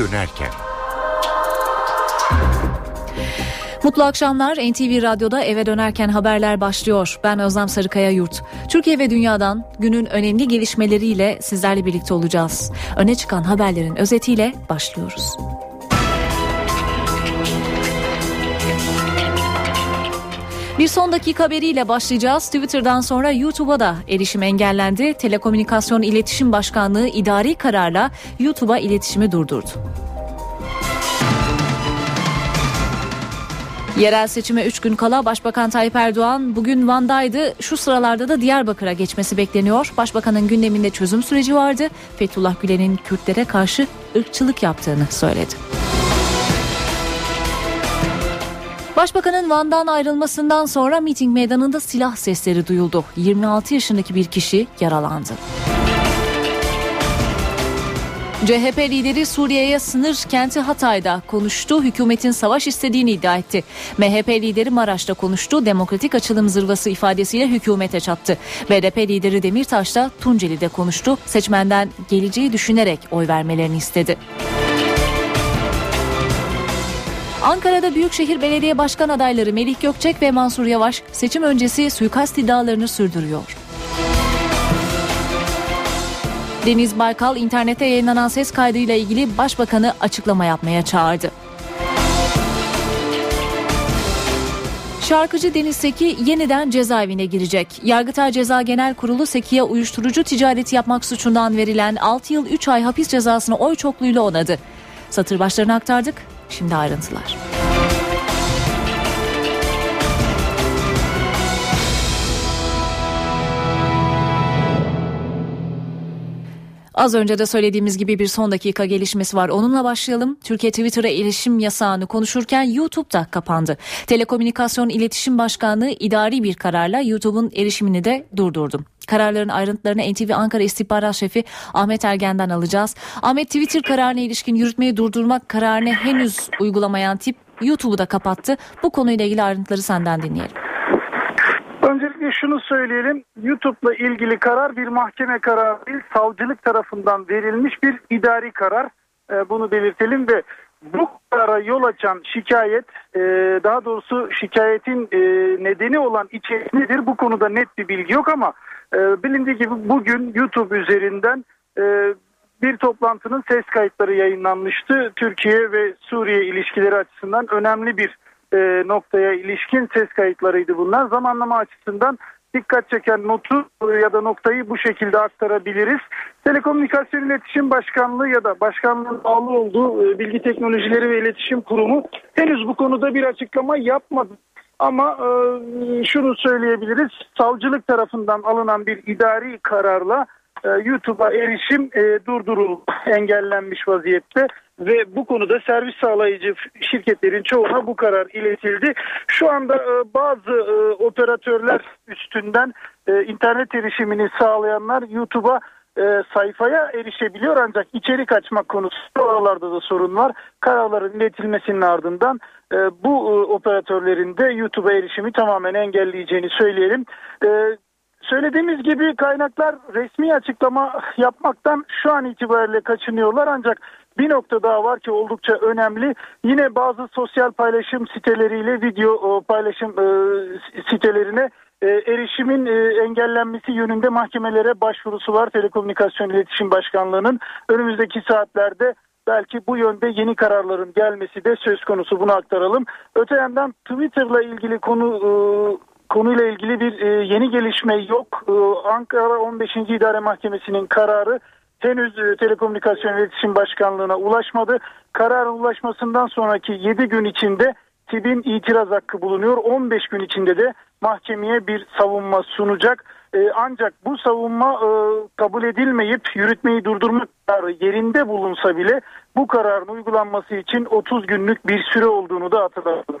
dönerken. Mutlu akşamlar. NTV Radyo'da eve dönerken haberler başlıyor. Ben Özlem Sarıkaya Yurt. Türkiye ve dünyadan günün önemli gelişmeleriyle sizlerle birlikte olacağız. Öne çıkan haberlerin özetiyle başlıyoruz. Bir son dakika haberiyle başlayacağız. Twitter'dan sonra YouTube'a da erişim engellendi. Telekomünikasyon İletişim Başkanlığı idari kararla YouTube'a iletişimi durdurdu. Yerel seçime 3 gün kala Başbakan Tayyip Erdoğan bugün Van'daydı. Şu sıralarda da Diyarbakır'a geçmesi bekleniyor. Başbakanın gündeminde çözüm süreci vardı. Fethullah Gülen'in Kürtlere karşı ırkçılık yaptığını söyledi. Başbakanın Van'dan ayrılmasından sonra miting meydanında silah sesleri duyuldu. 26 yaşındaki bir kişi yaralandı. CHP lideri Suriye'ye sınır kenti Hatay'da konuştu. Hükümetin savaş istediğini iddia etti. MHP lideri Maraş'ta konuştu. Demokratik açılım zırvası ifadesiyle hükümete çattı. BDP lideri Demirtaş da Tunceli'de konuştu. Seçmenden geleceği düşünerek oy vermelerini istedi. Ankara'da Büyükşehir Belediye Başkan adayları Melih Gökçek ve Mansur Yavaş seçim öncesi suikast iddialarını sürdürüyor. Deniz Baykal internete yayınlanan ses kaydıyla ilgili başbakanı açıklama yapmaya çağırdı. Şarkıcı Deniz Seki yeniden cezaevine girecek. Yargıtay Ceza Genel Kurulu Seki'ye uyuşturucu ticareti yapmak suçundan verilen 6 yıl 3 ay hapis cezasını oy çokluğuyla onadı. Satır başlarını aktardık. Şimdi ayrıntılar. Az önce de söylediğimiz gibi bir son dakika gelişmesi var. Onunla başlayalım. Türkiye Twitter'a erişim yasağını konuşurken YouTube da kapandı. Telekomünikasyon İletişim Başkanlığı idari bir kararla YouTube'un erişimini de durdurdu. Kararların ayrıntılarını NTV Ankara İstihbarat Şefi Ahmet Ergen'den alacağız. Ahmet Twitter kararına ilişkin yürütmeyi durdurmak kararını henüz uygulamayan tip YouTube'u da kapattı. Bu konuyla ilgili ayrıntıları senden dinleyelim. Öncelikle şunu söyleyelim. YouTube'la ilgili karar bir mahkeme kararı değil, savcılık tarafından verilmiş bir idari karar. Ee, bunu belirtelim ve bu karara yol açan şikayet, e, daha doğrusu şikayetin e, nedeni olan içerik nedir? Bu konuda net bir bilgi yok ama e, bilindiği gibi bugün YouTube üzerinden bir toplantının ses kayıtları yayınlanmıştı. Türkiye ve Suriye ilişkileri açısından önemli bir e, noktaya ilişkin ses kayıtlarıydı bunlar. Zamanlama açısından dikkat çeken notu ya da noktayı bu şekilde aktarabiliriz. Telekomünikasyon İletişim Başkanlığı ya da başkanlığın bağlı olduğu e, Bilgi Teknolojileri ve İletişim Kurumu henüz bu konuda bir açıklama yapmadı. Ama e, şunu söyleyebiliriz. Savcılık tarafından alınan bir idari kararla e, YouTube'a erişim e, durduruldu, engellenmiş vaziyette ve bu konuda servis sağlayıcı şirketlerin çoğuna bu karar iletildi. Şu anda e, bazı e, operatörler üstünden e, internet erişimini sağlayanlar YouTube'a sayfaya erişebiliyor ancak içerik açmak konusunda oralarda da sorun var. Kararların iletilmesinin ardından bu e, operatörlerin de YouTube'a erişimi tamamen engelleyeceğini söyleyelim. Söylediğimiz gibi kaynaklar resmi açıklama yapmaktan şu an itibariyle kaçınıyorlar ancak bir nokta daha var ki oldukça önemli. Yine bazı sosyal paylaşım siteleriyle video paylaşım e, sitelerine e, erişimin e, engellenmesi yönünde mahkemelere başvurusu var. Telekomünikasyon İletişim Başkanlığı'nın önümüzdeki saatlerde belki bu yönde yeni kararların gelmesi de söz konusu bunu aktaralım. Öte yandan Twitter'la ilgili konu konuyla ilgili bir yeni gelişme yok. Ankara 15. İdare Mahkemesi'nin kararı henüz e, Telekomünikasyon İletişim Başkanlığı'na ulaşmadı. Kararın ulaşmasından sonraki 7 gün içinde TİB'in itiraz hakkı bulunuyor. 15 gün içinde de mahkemeye bir savunma sunacak. Ee, ancak bu savunma e, kabul edilmeyip yürütmeyi durdurmak kararı yerinde bulunsa bile bu kararın uygulanması için 30 günlük bir süre olduğunu da hatırlatalım.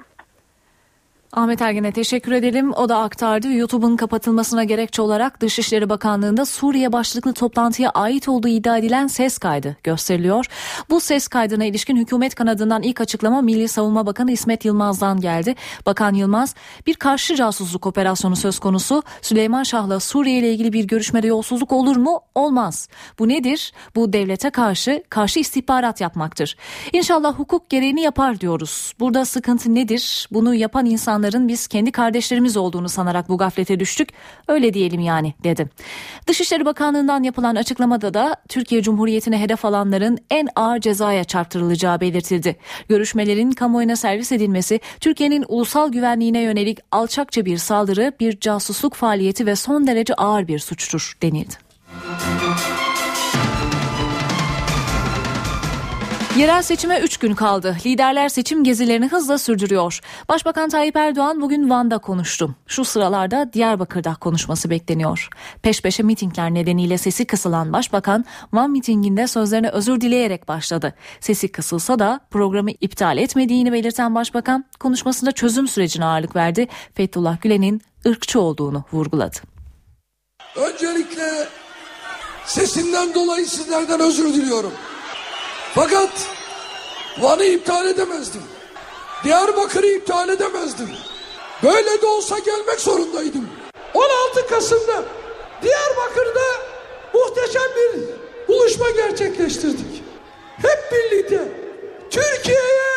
Ahmet Ergen'e teşekkür edelim. O da aktardı. YouTube'un kapatılmasına gerekçe olarak Dışişleri Bakanlığı'nda Suriye başlıklı toplantıya ait olduğu iddia edilen ses kaydı gösteriliyor. Bu ses kaydına ilişkin hükümet kanadından ilk açıklama Milli Savunma Bakanı İsmet Yılmaz'dan geldi. Bakan Yılmaz bir karşı casusluk operasyonu söz konusu. Süleyman Şah'la Suriye ile ilgili bir görüşmede yolsuzluk olur mu? Olmaz. Bu nedir? Bu devlete karşı karşı istihbarat yapmaktır. İnşallah hukuk gereğini yapar diyoruz. Burada sıkıntı nedir? Bunu yapan insan insanların biz kendi kardeşlerimiz olduğunu sanarak bu gaflete düştük. Öyle diyelim yani dedi. Dışişleri Bakanlığı'ndan yapılan açıklamada da Türkiye Cumhuriyeti'ne hedef alanların en ağır cezaya çarptırılacağı belirtildi. Görüşmelerin kamuoyuna servis edilmesi Türkiye'nin ulusal güvenliğine yönelik alçakça bir saldırı, bir casusluk faaliyeti ve son derece ağır bir suçtur denildi. Yerel seçime 3 gün kaldı. Liderler seçim gezilerini hızla sürdürüyor. Başbakan Tayyip Erdoğan bugün Van'da konuştu. Şu sıralarda Diyarbakır'da konuşması bekleniyor. Peş peşe mitingler nedeniyle sesi kısılan başbakan Van mitinginde sözlerine özür dileyerek başladı. Sesi kısılsa da programı iptal etmediğini belirten başbakan konuşmasında çözüm sürecine ağırlık verdi. Fethullah Gülen'in ırkçı olduğunu vurguladı. Öncelikle sesimden dolayı sizlerden özür diliyorum. Fakat Van'ı iptal edemezdim. Diyarbakır'ı iptal edemezdim. Böyle de olsa gelmek zorundaydım. 16 Kasım'da Diyarbakır'da muhteşem bir buluşma gerçekleştirdik. Hep birlikte Türkiye'ye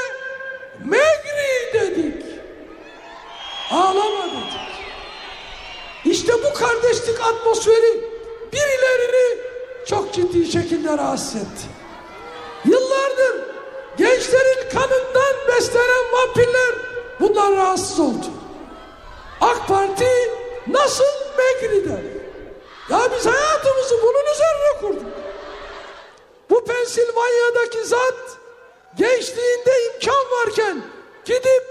Megri dedik. Ağlama dedik. İşte bu kardeşlik atmosferi birilerini çok ciddi şekilde rahatsız etti. Yıllardır gençlerin kanından beslenen vampirler bundan rahatsız oldu. AK Parti nasıl Megri'de? Ya biz hayatımızı bunun üzerine kurduk. Bu Pensilvanya'daki zat gençliğinde imkan varken gidip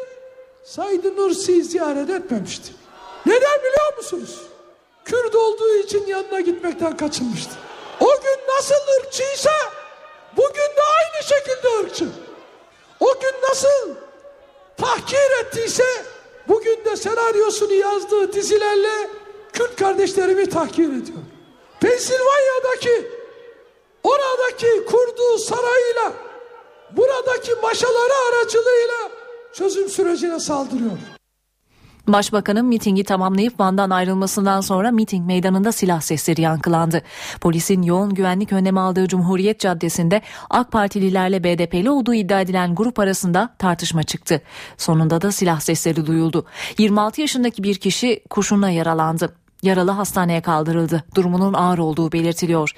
Said Nursi'yi ziyaret etmemişti. Neden biliyor musunuz? Kürt olduğu için yanına gitmekten kaçınmıştı. O gün nasıl ırkçıysa Bugün de aynı şekilde ırkçı. O gün nasıl tahkir ettiyse bugün de senaryosunu yazdığı dizilerle Kürt kardeşlerimi tahkir ediyor. Pensilvanya'daki oradaki kurduğu sarayıyla buradaki maşaları aracılığıyla çözüm sürecine saldırıyor. Başbakanın mitingi tamamlayıp Van'dan ayrılmasından sonra miting meydanında silah sesleri yankılandı. Polisin yoğun güvenlik önlemi aldığı Cumhuriyet Caddesi'nde AK Partililerle BDP'li olduğu iddia edilen grup arasında tartışma çıktı. Sonunda da silah sesleri duyuldu. 26 yaşındaki bir kişi kurşunla yaralandı. Yaralı hastaneye kaldırıldı. Durumunun ağır olduğu belirtiliyor.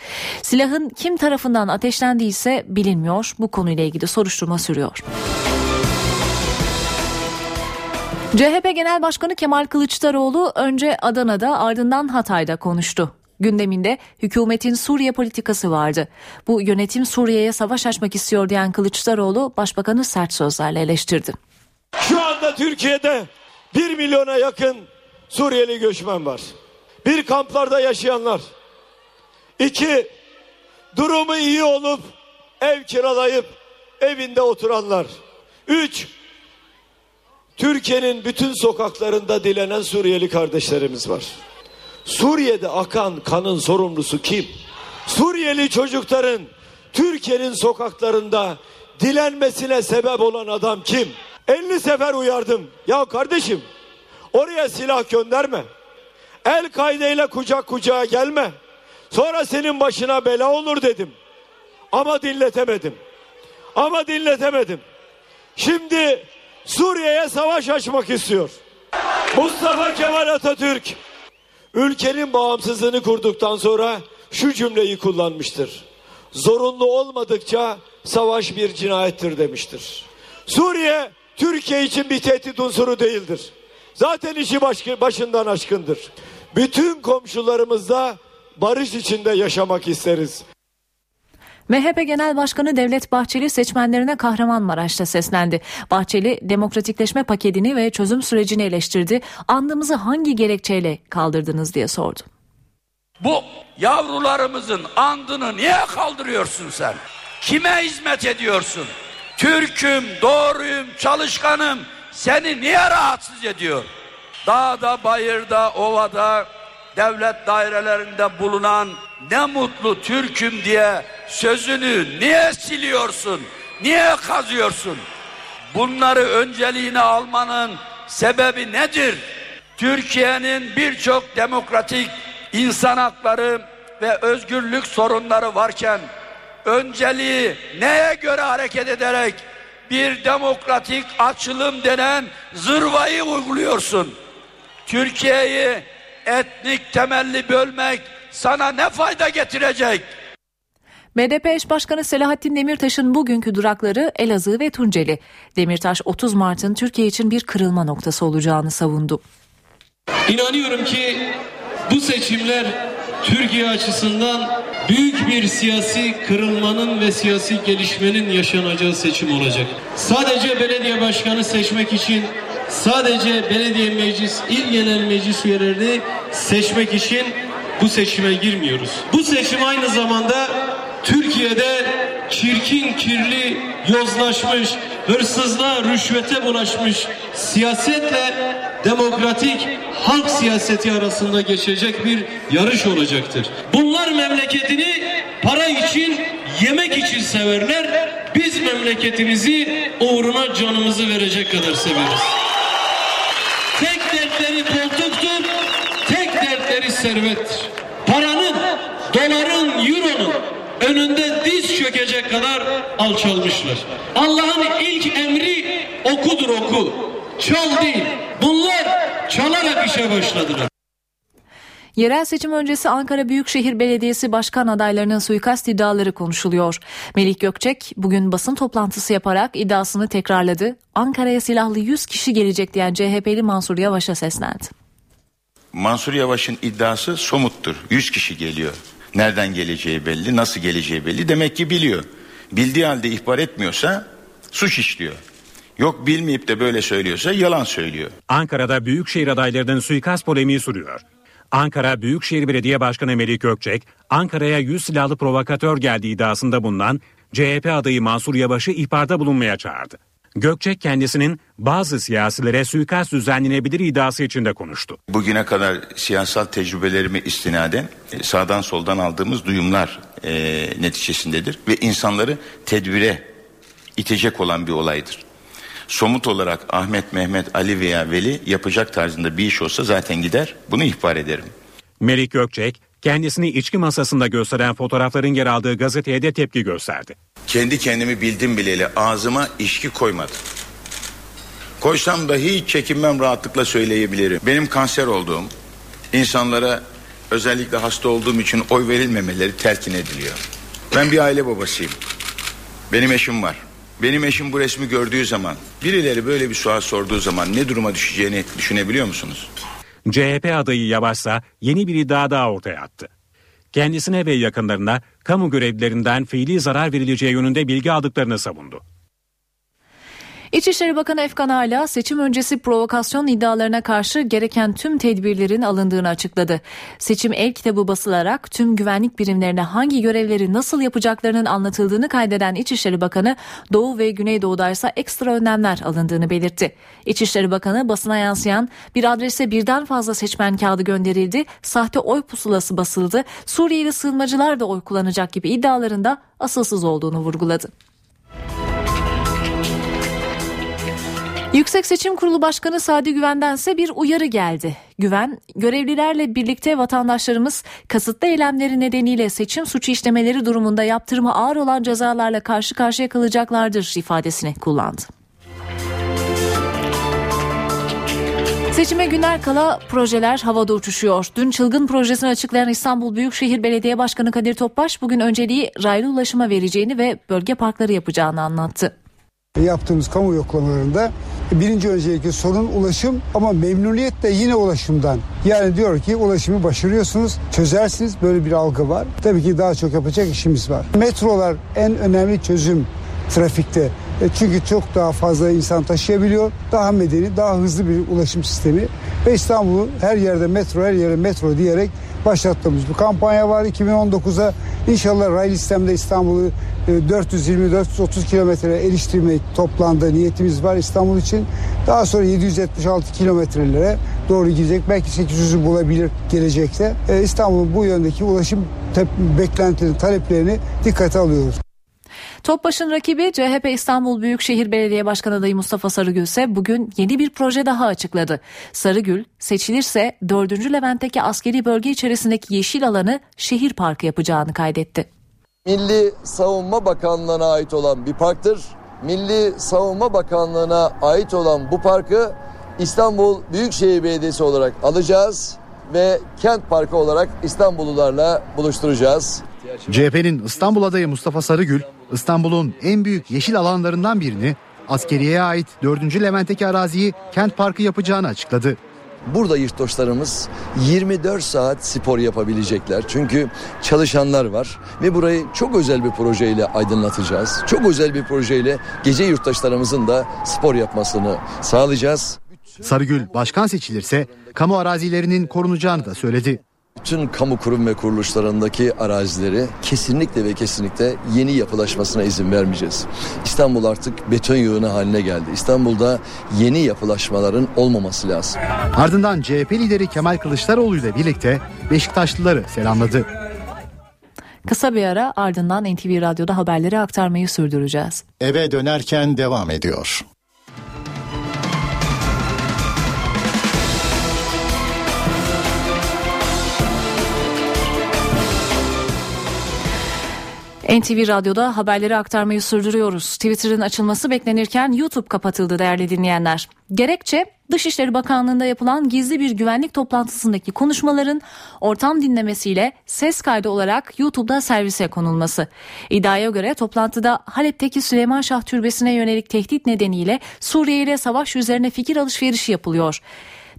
Silahın kim tarafından ateşlendiyse bilinmiyor. Bu konuyla ilgili soruşturma sürüyor. CHP Genel Başkanı Kemal Kılıçdaroğlu önce Adana'da ardından Hatay'da konuştu. Gündeminde hükümetin Suriye politikası vardı. Bu yönetim Suriye'ye savaş açmak istiyor diyen Kılıçdaroğlu başbakanı sert sözlerle eleştirdi. Şu anda Türkiye'de 1 milyona yakın Suriyeli göçmen var. Bir kamplarda yaşayanlar. İki, durumu iyi olup ev kiralayıp evinde oturanlar. Üç, Türkiye'nin bütün sokaklarında dilenen Suriyeli kardeşlerimiz var. Suriye'de akan kanın sorumlusu kim? Suriyeli çocukların Türkiye'nin sokaklarında dilenmesine sebep olan adam kim? 50 sefer uyardım. Ya kardeşim oraya silah gönderme. El kaydeyle kucak kucağa gelme. Sonra senin başına bela olur dedim. Ama dinletemedim. Ama dinletemedim. Şimdi Suriye'ye savaş açmak istiyor. Mustafa Kemal Atatürk ülkenin bağımsızlığını kurduktan sonra şu cümleyi kullanmıştır. Zorunlu olmadıkça savaş bir cinayettir demiştir. Suriye Türkiye için bir tehdit unsuru değildir. Zaten işi başından aşkındır. Bütün komşularımızla barış içinde yaşamak isteriz. MHP Genel Başkanı Devlet Bahçeli seçmenlerine Kahramanmaraş'ta seslendi. Bahçeli demokratikleşme paketini ve çözüm sürecini eleştirdi. Andımızı hangi gerekçeyle kaldırdınız diye sordu. Bu yavrularımızın andını niye kaldırıyorsun sen? Kime hizmet ediyorsun? Türk'üm, doğruyum, çalışkanım, seni niye rahatsız ediyor? Dağda, bayırda, ovada, devlet dairelerinde bulunan ne mutlu Türk'üm diye sözünü niye siliyorsun? Niye kazıyorsun? Bunları önceliğine almanın sebebi nedir? Türkiye'nin birçok demokratik insan hakları ve özgürlük sorunları varken önceliği neye göre hareket ederek bir demokratik açılım denen zırvayı uyguluyorsun? Türkiye'yi etnik temelli bölmek sana ne fayda getirecek? BDP eş başkanı Selahattin Demirtaş'ın bugünkü durakları Elazığ ve Tunceli. Demirtaş 30 Mart'ın Türkiye için bir kırılma noktası olacağını savundu. İnanıyorum ki bu seçimler Türkiye açısından büyük bir siyasi kırılmanın ve siyasi gelişmenin yaşanacağı seçim olacak. Sadece belediye başkanı seçmek için sadece belediye meclis, il genel meclis üyelerini seçmek için bu seçime girmiyoruz. Bu seçim aynı zamanda Türkiye'de çirkin, kirli, yozlaşmış, hırsızlığa, rüşvete bulaşmış siyasetle demokratik halk siyaseti arasında geçecek bir yarış olacaktır. Bunlar memleketini para için, yemek için severler. Biz memleketimizi uğruna canımızı verecek kadar severiz. Servettir. Paranın, doların, euronun önünde diz çökecek kadar alçalmışlar. Allah'ın ilk emri okudur oku. Çal değil. Bunlar çalarak işe başladılar. Yerel seçim öncesi Ankara Büyükşehir Belediyesi başkan adaylarının suikast iddiaları konuşuluyor. Melih Gökçek bugün basın toplantısı yaparak iddiasını tekrarladı. Ankara'ya silahlı 100 kişi gelecek diyen CHP'li Mansur Yavaş'a seslendi. Mansur Yavaş'ın iddiası somuttur. 100 kişi geliyor. Nereden geleceği belli, nasıl geleceği belli. Demek ki biliyor. Bildiği halde ihbar etmiyorsa suç işliyor. Yok bilmeyip de böyle söylüyorsa yalan söylüyor. Ankara'da büyükşehir adaylarının suikast polemiği sürüyor. Ankara Büyükşehir Belediye Başkanı Melih Gökçek, Ankara'ya 100 silahlı provokatör geldiği iddiasında bulunan CHP adayı Mansur Yavaş'ı ihbarda bulunmaya çağırdı. Gökçek kendisinin bazı siyasilere suikast düzenlenebilir iddiası içinde konuştu. Bugüne kadar siyasal tecrübelerime istinaden e, sağdan soldan aldığımız duyumlar e, neticesindedir. Ve insanları tedbire itecek olan bir olaydır. Somut olarak Ahmet, Mehmet, Ali veya Veli yapacak tarzında bir iş olsa zaten gider bunu ihbar ederim. Melih Gökçek, kendisini içki masasında gösteren fotoğrafların yer aldığı gazeteye de tepki gösterdi. Kendi kendimi bildim bileli ağzıma içki koymadım. Koysam da hiç çekinmem rahatlıkla söyleyebilirim. Benim kanser olduğum, insanlara özellikle hasta olduğum için oy verilmemeleri telkin ediliyor. Ben bir aile babasıyım. Benim eşim var. Benim eşim bu resmi gördüğü zaman, birileri böyle bir sual sorduğu zaman ne duruma düşeceğini düşünebiliyor musunuz? CHP adayı Yavaşsa yeni bir iddia daha ortaya attı. Kendisine ve yakınlarına kamu görevlilerinden fiili zarar verileceği yönünde bilgi aldıklarını savundu. İçişleri Bakanı Efkan Ala seçim öncesi provokasyon iddialarına karşı gereken tüm tedbirlerin alındığını açıkladı. Seçim el kitabı basılarak tüm güvenlik birimlerine hangi görevleri nasıl yapacaklarının anlatıldığını kaydeden İçişleri Bakanı Doğu ve Güneydoğu'da ise ekstra önlemler alındığını belirtti. İçişleri Bakanı basına yansıyan bir adrese birden fazla seçmen kağıdı gönderildi, sahte oy pusulası basıldı, Suriyeli sığınmacılar da oy kullanacak gibi iddialarında asılsız olduğunu vurguladı. Yüksek Seçim Kurulu Başkanı Sadi Güven'dense bir uyarı geldi. Güven, görevlilerle birlikte vatandaşlarımız kasıtlı eylemleri nedeniyle seçim suçu işlemeleri durumunda yaptırımı ağır olan cezalarla karşı karşıya kalacaklardır ifadesini kullandı. Seçime günler kala projeler havada uçuşuyor. Dün çılgın projesini açıklayan İstanbul Büyükşehir Belediye Başkanı Kadir Topbaş bugün önceliği raylı ulaşıma vereceğini ve bölge parkları yapacağını anlattı. Yaptığımız kamu yoklamalarında birinci öncelikli sorun ulaşım ama memnuniyet de yine ulaşımdan. Yani diyor ki ulaşımı başarıyorsunuz, çözersiniz böyle bir algı var. Tabii ki daha çok yapacak işimiz var. Metrolar en önemli çözüm trafikte. E, çünkü çok daha fazla insan taşıyabiliyor. Daha medeni, daha hızlı bir ulaşım sistemi. Ve İstanbul'u her yerde metro, her yere metro diyerek başlattığımız bir kampanya var. 2019'a inşallah raylı sistemde İstanbul'u 420-430 kilometre eriştirmek toplandı niyetimiz var İstanbul için. Daha sonra 776 kilometrelere doğru gidecek. Belki 800'ü bulabilir gelecekte. E, İstanbul'un bu yöndeki ulaşım beklentilerini, taleplerini dikkate alıyoruz. Topbaş'ın rakibi CHP İstanbul Büyükşehir Belediye Başkanı adayı Mustafa Sarıgül ise bugün yeni bir proje daha açıkladı. Sarıgül seçilirse 4. Levent'teki askeri bölge içerisindeki yeşil alanı şehir parkı yapacağını kaydetti. Milli Savunma Bakanlığı'na ait olan bir parktır. Milli Savunma Bakanlığı'na ait olan bu parkı İstanbul Büyükşehir Belediyesi olarak alacağız ve kent parkı olarak İstanbullularla buluşturacağız. CHP'nin İstanbul adayı Mustafa Sarıgül, İstanbul'un en büyük yeşil alanlarından birini askeriyeye ait 4. Levent'teki araziyi kent parkı yapacağını açıkladı. Burada yurttaşlarımız 24 saat spor yapabilecekler. Çünkü çalışanlar var ve burayı çok özel bir projeyle aydınlatacağız. Çok özel bir projeyle gece yurttaşlarımızın da spor yapmasını sağlayacağız. Sarıgül başkan seçilirse kamu arazilerinin korunacağını da söyledi. Bütün kamu kurum ve kuruluşlarındaki arazileri kesinlikle ve kesinlikle yeni yapılaşmasına izin vermeyeceğiz. İstanbul artık beton yığını haline geldi. İstanbul'da yeni yapılaşmaların olmaması lazım. Ardından CHP lideri Kemal Kılıçdaroğlu ile birlikte Beşiktaşlıları selamladı. Kısa bir ara ardından NTV Radyo'da haberleri aktarmayı sürdüreceğiz. Eve dönerken devam ediyor. NTV Radyo'da haberleri aktarmayı sürdürüyoruz. Twitter'ın açılması beklenirken YouTube kapatıldı değerli dinleyenler. Gerekçe Dışişleri Bakanlığı'nda yapılan gizli bir güvenlik toplantısındaki konuşmaların ortam dinlemesiyle ses kaydı olarak YouTube'da servise konulması. İddiaya göre toplantıda Halep'teki Süleyman Şah Türbesi'ne yönelik tehdit nedeniyle Suriye ile savaş üzerine fikir alışverişi yapılıyor.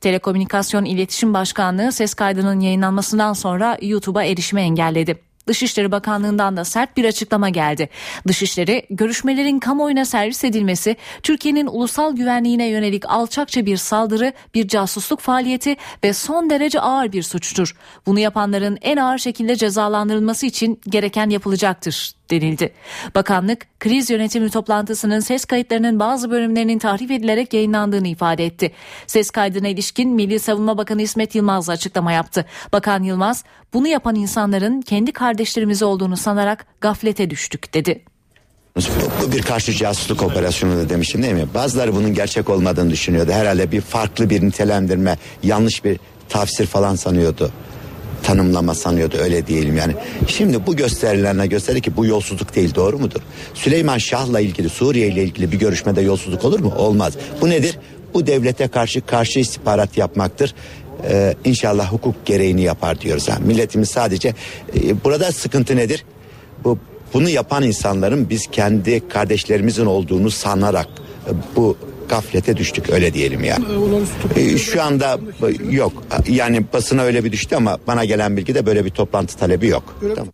Telekomünikasyon İletişim Başkanlığı ses kaydının yayınlanmasından sonra YouTube'a erişime engelledi. Dışişleri Bakanlığı'ndan da sert bir açıklama geldi. Dışişleri görüşmelerin kamuoyuna servis edilmesi Türkiye'nin ulusal güvenliğine yönelik alçakça bir saldırı, bir casusluk faaliyeti ve son derece ağır bir suçtur. Bunu yapanların en ağır şekilde cezalandırılması için gereken yapılacaktır denildi. Bakanlık kriz yönetimi toplantısının ses kayıtlarının bazı bölümlerinin tahrif edilerek yayınlandığını ifade etti. Ses kaydına ilişkin Milli Savunma Bakanı İsmet Yılmaz açıklama yaptı. Bakan Yılmaz bunu yapan insanların kendi kardeşlerimiz olduğunu sanarak gaflete düştük dedi. Bu bir karşı casusluk operasyonu da demiştim değil mi? Bazıları bunun gerçek olmadığını düşünüyordu. Herhalde bir farklı bir nitelendirme, yanlış bir tafsir falan sanıyordu tanımlama sanıyordu öyle diyelim yani. Şimdi bu gösterilerine gösterdi ki bu yolsuzluk değil doğru mudur? Süleyman Şah'la ilgili Suriye ile ilgili bir görüşmede yolsuzluk olur mu? Olmaz. Bu nedir? Bu devlete karşı karşı istihbarat yapmaktır. Ee, inşallah hukuk gereğini yapar diyoruz. Yani milletimiz sadece e, burada sıkıntı nedir? Bu bunu yapan insanların biz kendi kardeşlerimizin olduğunu sanarak e, bu gaflete düştük öyle diyelim ya. E, şu anda yok yani basına öyle bir düştü ama bana gelen bilgi de böyle bir toplantı talebi yok. Tamam.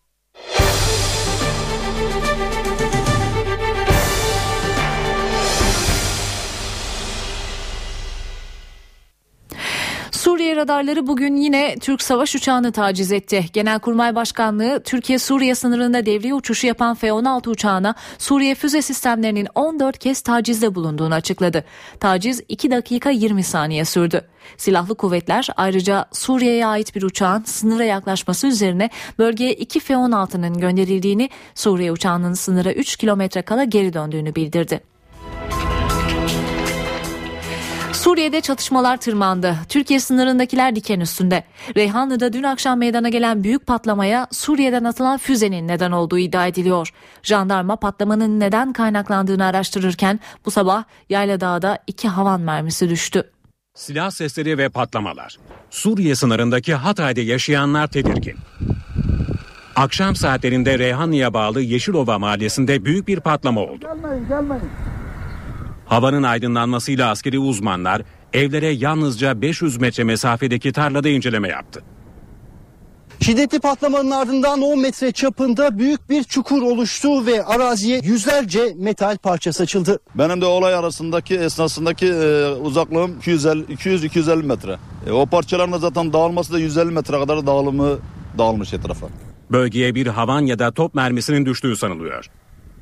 Suriye radarları bugün yine Türk savaş uçağını taciz etti. Genelkurmay Başkanlığı Türkiye-Suriye sınırında devriye uçuşu yapan F-16 uçağına Suriye füze sistemlerinin 14 kez tacizde bulunduğunu açıkladı. Taciz 2 dakika 20 saniye sürdü. Silahlı kuvvetler ayrıca Suriye'ye ait bir uçağın sınıra yaklaşması üzerine bölgeye 2 F-16'nın gönderildiğini, Suriye uçağının sınıra 3 kilometre kala geri döndüğünü bildirdi. Suriye'de çatışmalar tırmandı. Türkiye sınırındakiler diken üstünde. Reyhanlı'da dün akşam meydana gelen büyük patlamaya Suriye'den atılan füzenin neden olduğu iddia ediliyor. Jandarma patlamanın neden kaynaklandığını araştırırken bu sabah Yayla Dağı'da iki havan mermisi düştü. Silah sesleri ve patlamalar. Suriye sınırındaki Hatay'da yaşayanlar tedirgin. Akşam saatlerinde Reyhanlı'ya bağlı Yeşilova mahallesinde büyük bir patlama oldu. Gelmeyin, gelmeyin. Havanın aydınlanmasıyla askeri uzmanlar evlere yalnızca 500 metre mesafedeki tarlada inceleme yaptı. Şiddetli patlamanın ardından 10 metre çapında büyük bir çukur oluştu ve araziye yüzlerce metal parça saçıldı. Benim de olay arasındaki esnasındaki e, uzaklığım 200-250 metre. E, o parçaların da zaten dağılması da 150 metre kadar dağılımı dağılmış etrafa. Bölgeye bir havan ya da top mermisinin düştüğü sanılıyor.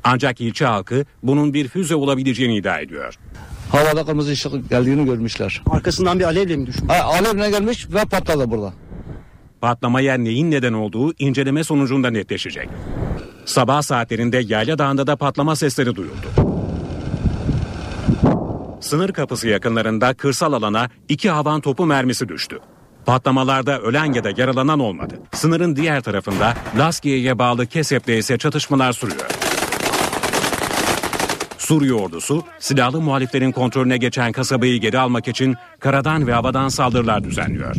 Ancak ilçe halkı bunun bir füze olabileceğini iddia ediyor. Havada kırmızı ışık geldiğini görmüşler. Arkasından bir alevle mi düşmüş? Ha, alevle gelmiş ve patladı burada. Patlamaya neyin neden olduğu inceleme sonucunda netleşecek. Sabah saatlerinde Yayla Dağı'nda da patlama sesleri duyuldu. Sınır kapısı yakınlarında kırsal alana iki havan topu mermisi düştü. Patlamalarda ölen ya da yaralanan olmadı. Sınırın diğer tarafında Laskiye'ye bağlı Kesep'te ise çatışmalar sürüyor. Suriye ordusu silahlı muhaliflerin kontrolüne geçen kasabayı geri almak için karadan ve havadan saldırılar düzenliyor.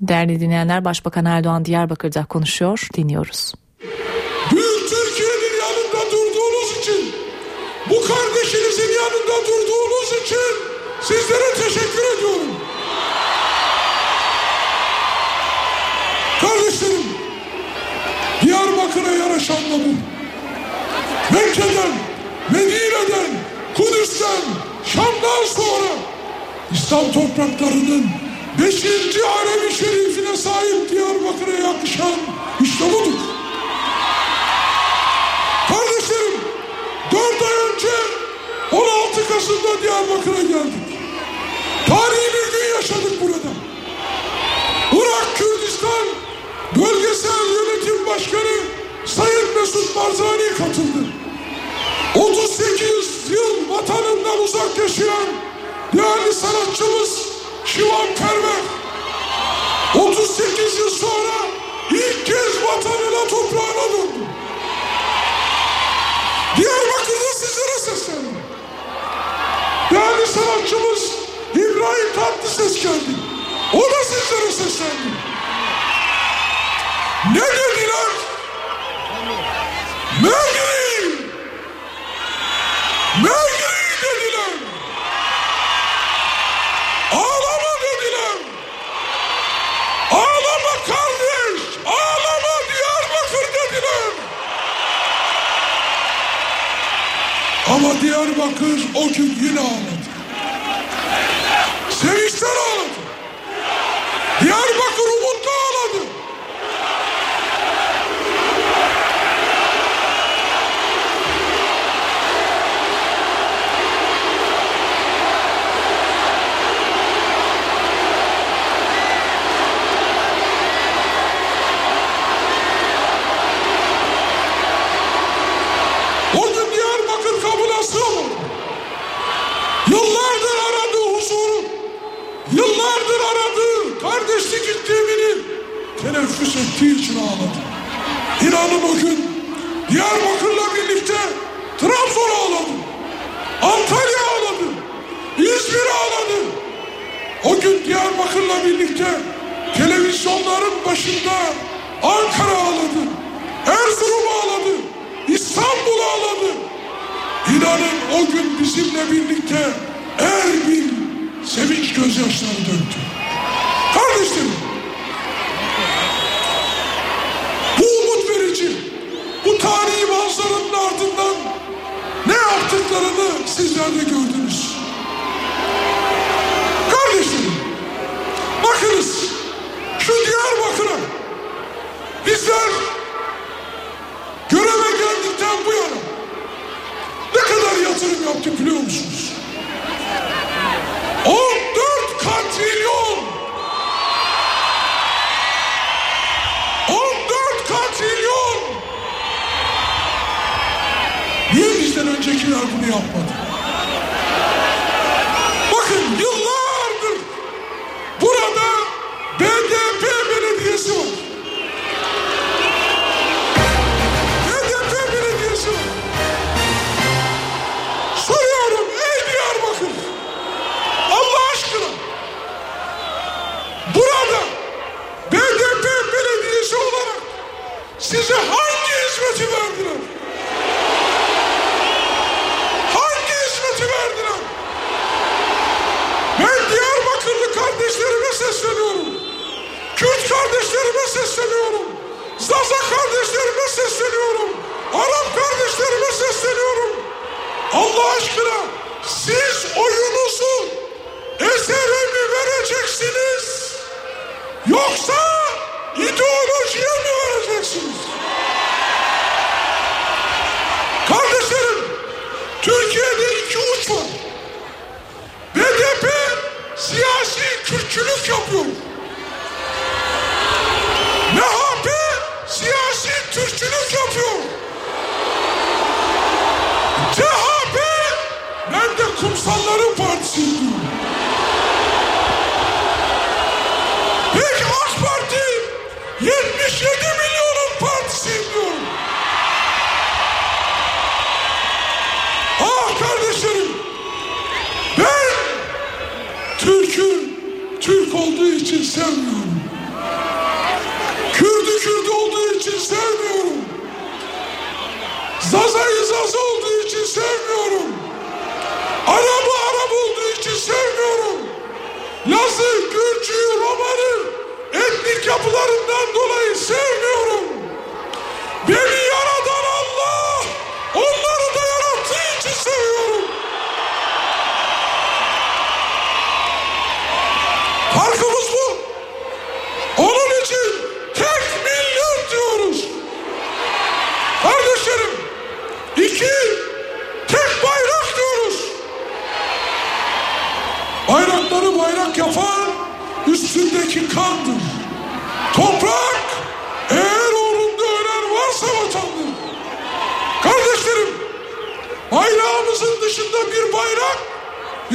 Değerli dinleyenler Başbakan Erdoğan Diyarbakır'da konuşuyor. Dinliyoruz. Büyük Türkiye'nin yanında durduğunuz için, bu kardeşinizin yanında durduğunuz için sizlere teşekkür ediyorum. Kardeşlerim, Diyarbakır'a yaraşan da bu. Mekke'den, Medine'den, Kudüs'ten, Şam'dan sonra İslam topraklarının beşinci Arabi Şerifine sahip Diyarbakır'a yakışan işte budur. Kardeşlerim, dört ay önce 16 Kasım'da Diyarbakır'a geldik. Tarihi bir gün yaşadık burada. Irak Kürdistan Bölgesel Yönetim Başkanı Sayın Mesut Barzani katıldı. Uzak yaşayan değerli sanatçımız Şivan Perver 38 yıl sonra ilk kez vatanına toprağına döndü. Diyarbakır'da sizlere sesleniyorum. Değerli sanatçımız İbrahim Tatlıses geldi. O da sizlere seslendi. Ne dediler? Mergiri! Mergiri dediler. Ağlama dediler. Ağlama kardeş. Ağlama Diyarbakır dediler. Ama Diyarbakır o gün yine ağladı. Sevinçten ağladı. York, New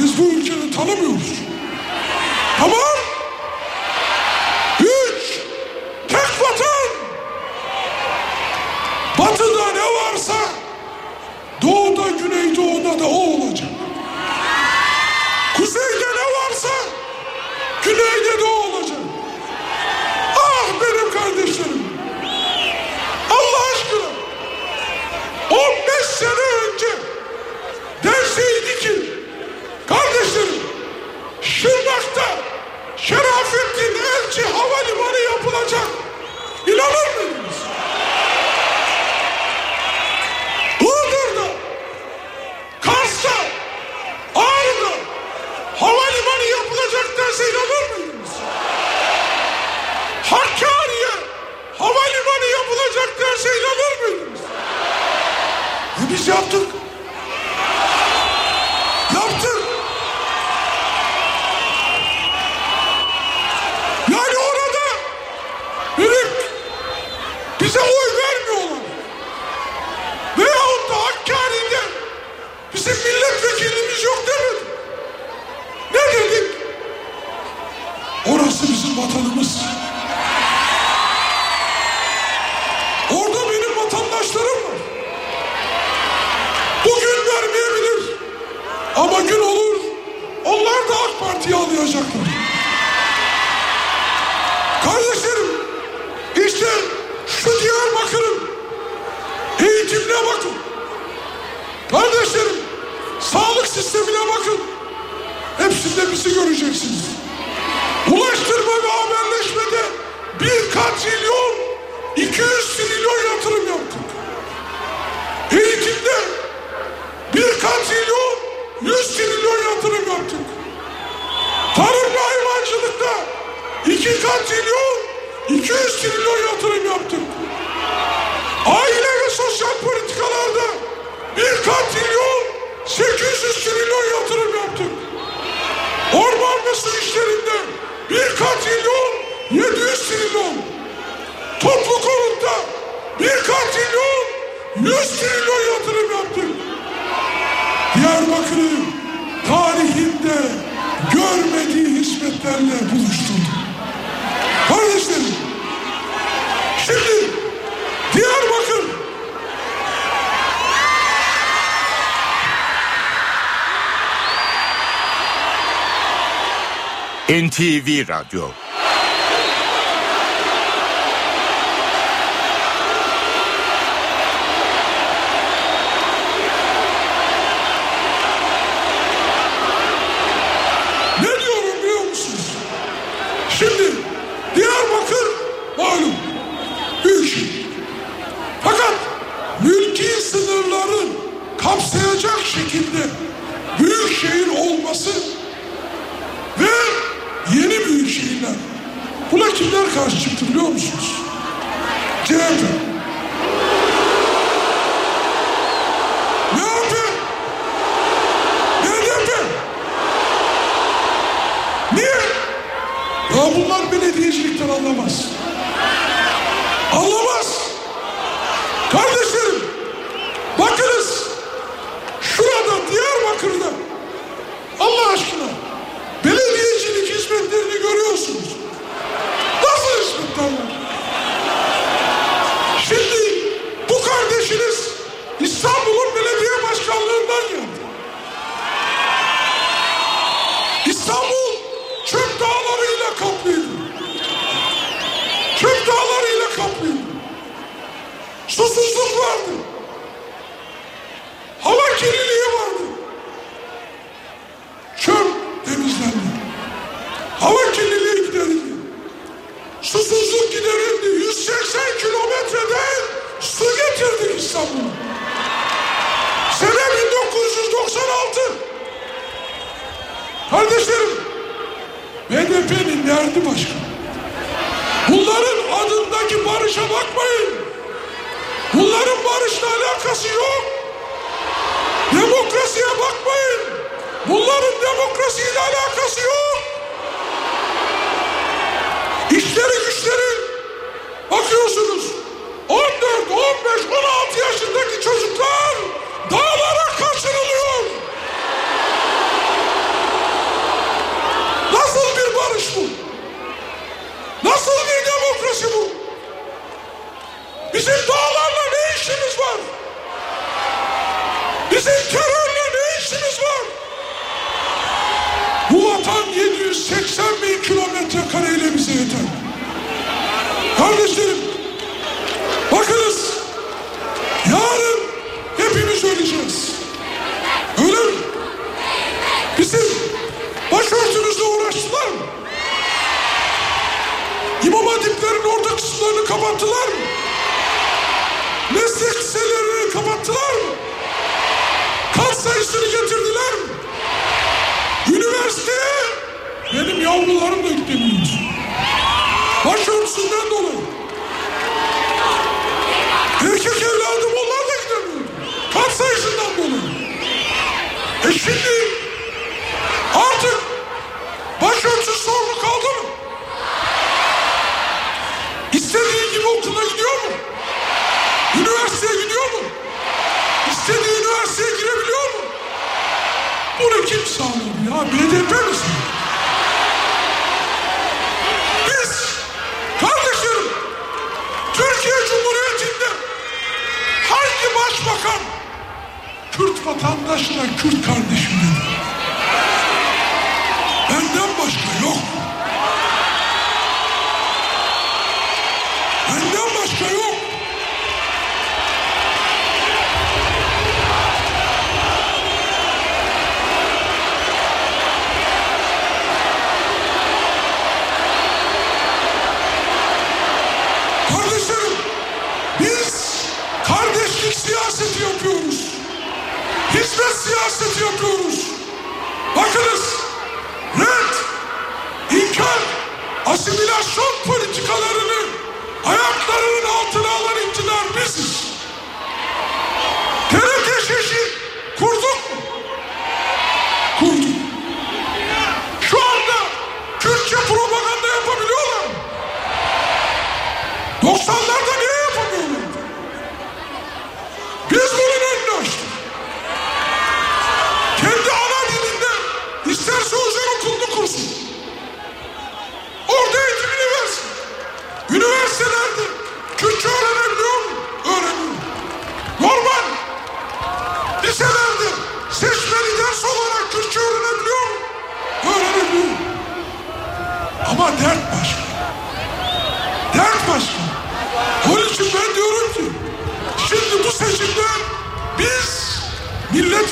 Biz bu ülkeyi tanımıyoruz. Tamam. NTV Radyo. kimler karşı çıktı biliyor musunuz? CHP. 9780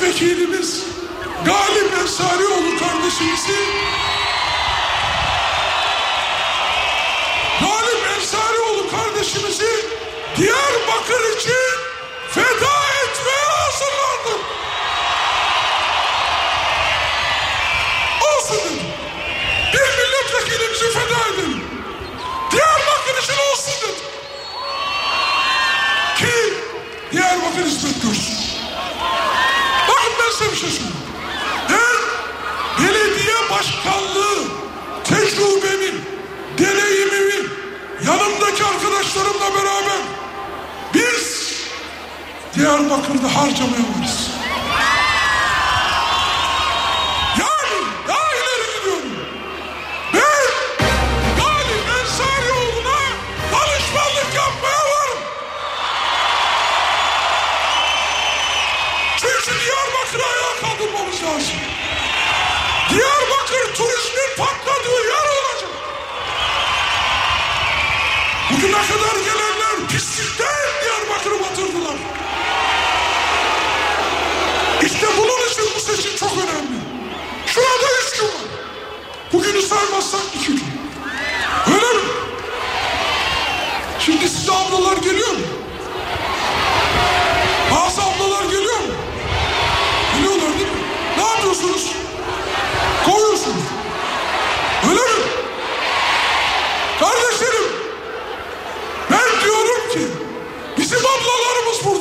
milletvekilimiz Galip Ensarioğlu kardeşimizi Galip Ensarioğlu kardeşimizi Diyarbakır için feda etmeye hazırlandım. Olsun dedim. Bir milletvekilimizi feda edelim. Diyarbakır için olsun dedim. Ki Diyarbakır hizmet görsün mısınız? Her belediye başkanlığı tecrübemin, deneyimimin, yanımdaki arkadaşlarımla beraber biz Diyarbakır'da harcamaya varız. patladığı yer olacak. Bugüne kadar gelenler pislikten Diyarbakır'ı batırdılar. İşte bunun için bu seçim çok önemli. Şurada üç gün var. Bugünü saymazsak iki gün. Öyle mi? Şimdi size ablalar geliyor mu? Bazı ablalar geliyor mu? Geliyorlar değil mi? Ne yapıyorsunuz? Kardeşlerim ben diyorum ki bizim ablalarımız burada.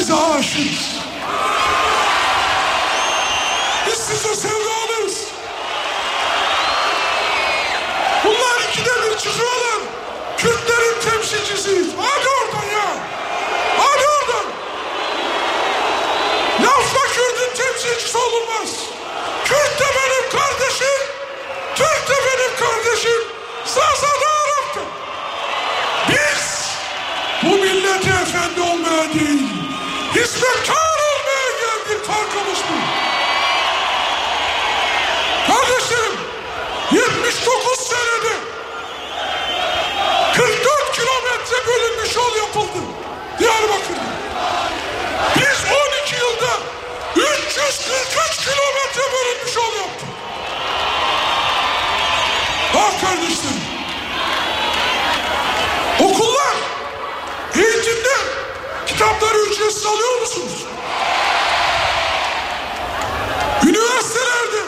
size aşığız. Biz size sevdalıyız. Bunlar ikide bir çıkıyorlar. Kürtlerin temsilcisiyiz. Hadi oradan ya. Hadi oradan. Lafla Kürt'ün temsilcisi olunmaz. Bekar olmaya geldik farkımız bu. Kardeşlerim 79 senede 44 kilometre bölünmüş yol yapıldı Diyarbakır'da. Biz 12 yılda 343 kilometre bölünmüş yol yaptık. Bak kardeşlerim ücretsiz alıyor musunuz? Üniversitelerde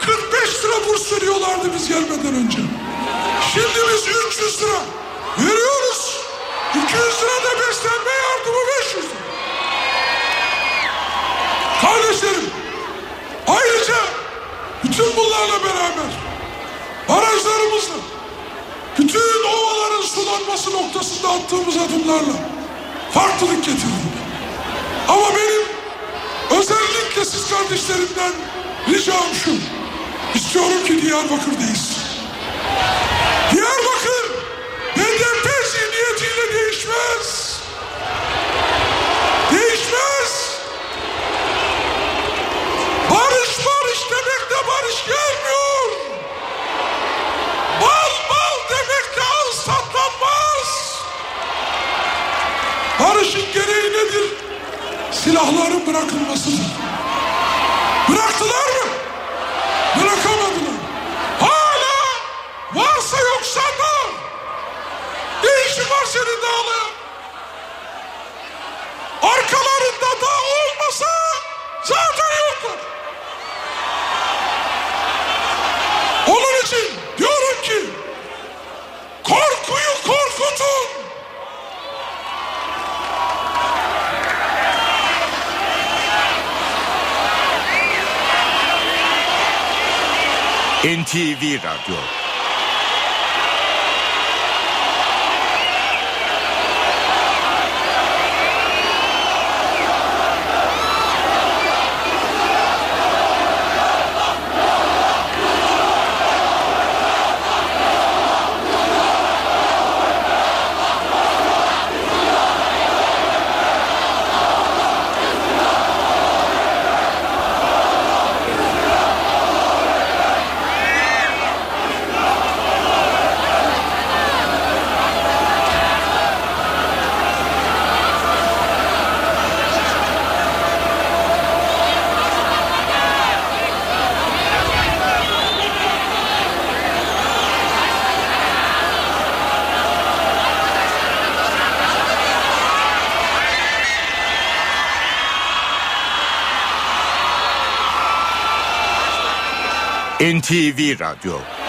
45 lira burs veriyorlardı biz gelmeden önce. Şimdi biz 300 lira veriyoruz. 200 lira da beslenme yardımı 500 lira. Kardeşlerim ayrıca bütün bunlarla beraber barajlarımızla bütün ovaların sulanması noktasında attığımız adımlarla farklılık getirdik. Ama benim özellikle siz kardeşlerimden ricam şu. İstiyorum ki Diyarbakır değilsin. Diyarbakır HDP zihniyetiyle değişmez. Değişmez. Barış barış demekle barış gelmiyor. Bal bal demekle ağız tatlanmaz. Barışın gereği nedir? Silahların bırakılmasıdır. Bıraktılar mı? Bırakamadılar. Hala varsa yoksa da ne işin var senin dağlayan? Arkalarında da olmasa zaten yoklar. Onun için diyorum ki korkuyu korkutun. NTV Radyo NTV Radyo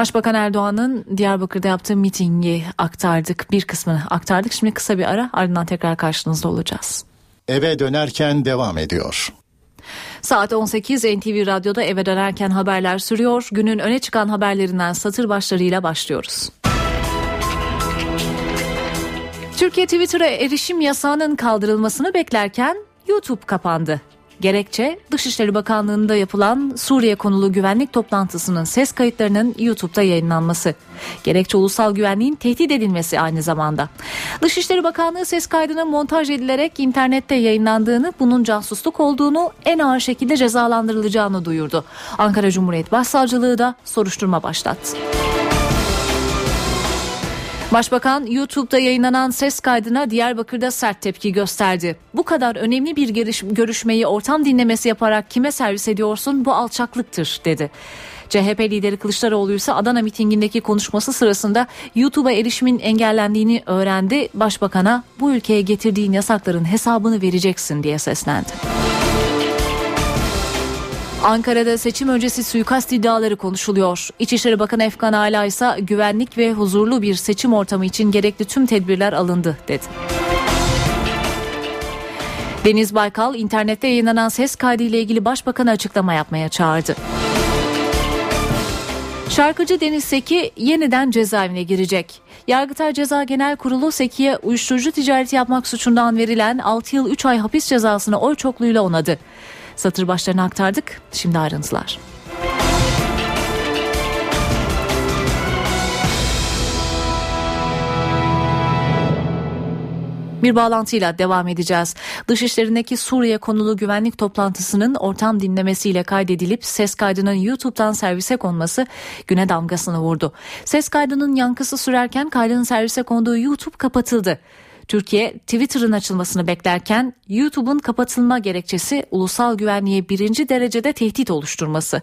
Başbakan Erdoğan'ın Diyarbakır'da yaptığı mitingi aktardık. Bir kısmını aktardık. Şimdi kısa bir ara ardından tekrar karşınızda olacağız. Eve dönerken devam ediyor. Saat 18 NTV Radyo'da eve dönerken haberler sürüyor. Günün öne çıkan haberlerinden satır başlarıyla başlıyoruz. Türkiye Twitter'a erişim yasağının kaldırılmasını beklerken YouTube kapandı. Gerekçe Dışişleri Bakanlığı'nda yapılan Suriye konulu güvenlik toplantısının ses kayıtlarının YouTube'da yayınlanması. Gerekçe ulusal güvenliğin tehdit edilmesi aynı zamanda. Dışişleri Bakanlığı ses kaydının montaj edilerek internette yayınlandığını, bunun casusluk olduğunu, en ağır şekilde cezalandırılacağını duyurdu. Ankara Cumhuriyet Başsavcılığı da soruşturma başlattı. Başbakan YouTube'da yayınlanan ses kaydına Diyarbakır'da sert tepki gösterdi. Bu kadar önemli bir görüşmeyi ortam dinlemesi yaparak kime servis ediyorsun bu alçaklıktır dedi. CHP lideri Kılıçdaroğlu ise Adana mitingindeki konuşması sırasında YouTube'a erişimin engellendiğini öğrendi. Başbakana bu ülkeye getirdiğin yasakların hesabını vereceksin diye seslendi. Ankara'da seçim öncesi suikast iddiaları konuşuluyor. İçişleri Bakanı Efkan Ala ise güvenlik ve huzurlu bir seçim ortamı için gerekli tüm tedbirler alındı dedi. Deniz Baykal internette yayınlanan ses kaydı ile ilgili başbakanı açıklama yapmaya çağırdı. Şarkıcı Deniz Seki yeniden cezaevine girecek. Yargıtay Ceza Genel Kurulu Seki'ye uyuşturucu ticareti yapmak suçundan verilen 6 yıl 3 ay hapis cezasını oy çokluğuyla onadı. Satır başlarını aktardık. Şimdi ayrıntılar. Bir bağlantıyla devam edeceğiz. Dışişlerindeki Suriye konulu güvenlik toplantısının ortam dinlemesiyle kaydedilip ses kaydının YouTube'dan servise konması güne damgasını vurdu. Ses kaydının yankısı sürerken kaydın servise konduğu YouTube kapatıldı. Türkiye Twitter'ın açılmasını beklerken YouTube'un kapatılma gerekçesi ulusal güvenliğe birinci derecede tehdit oluşturması.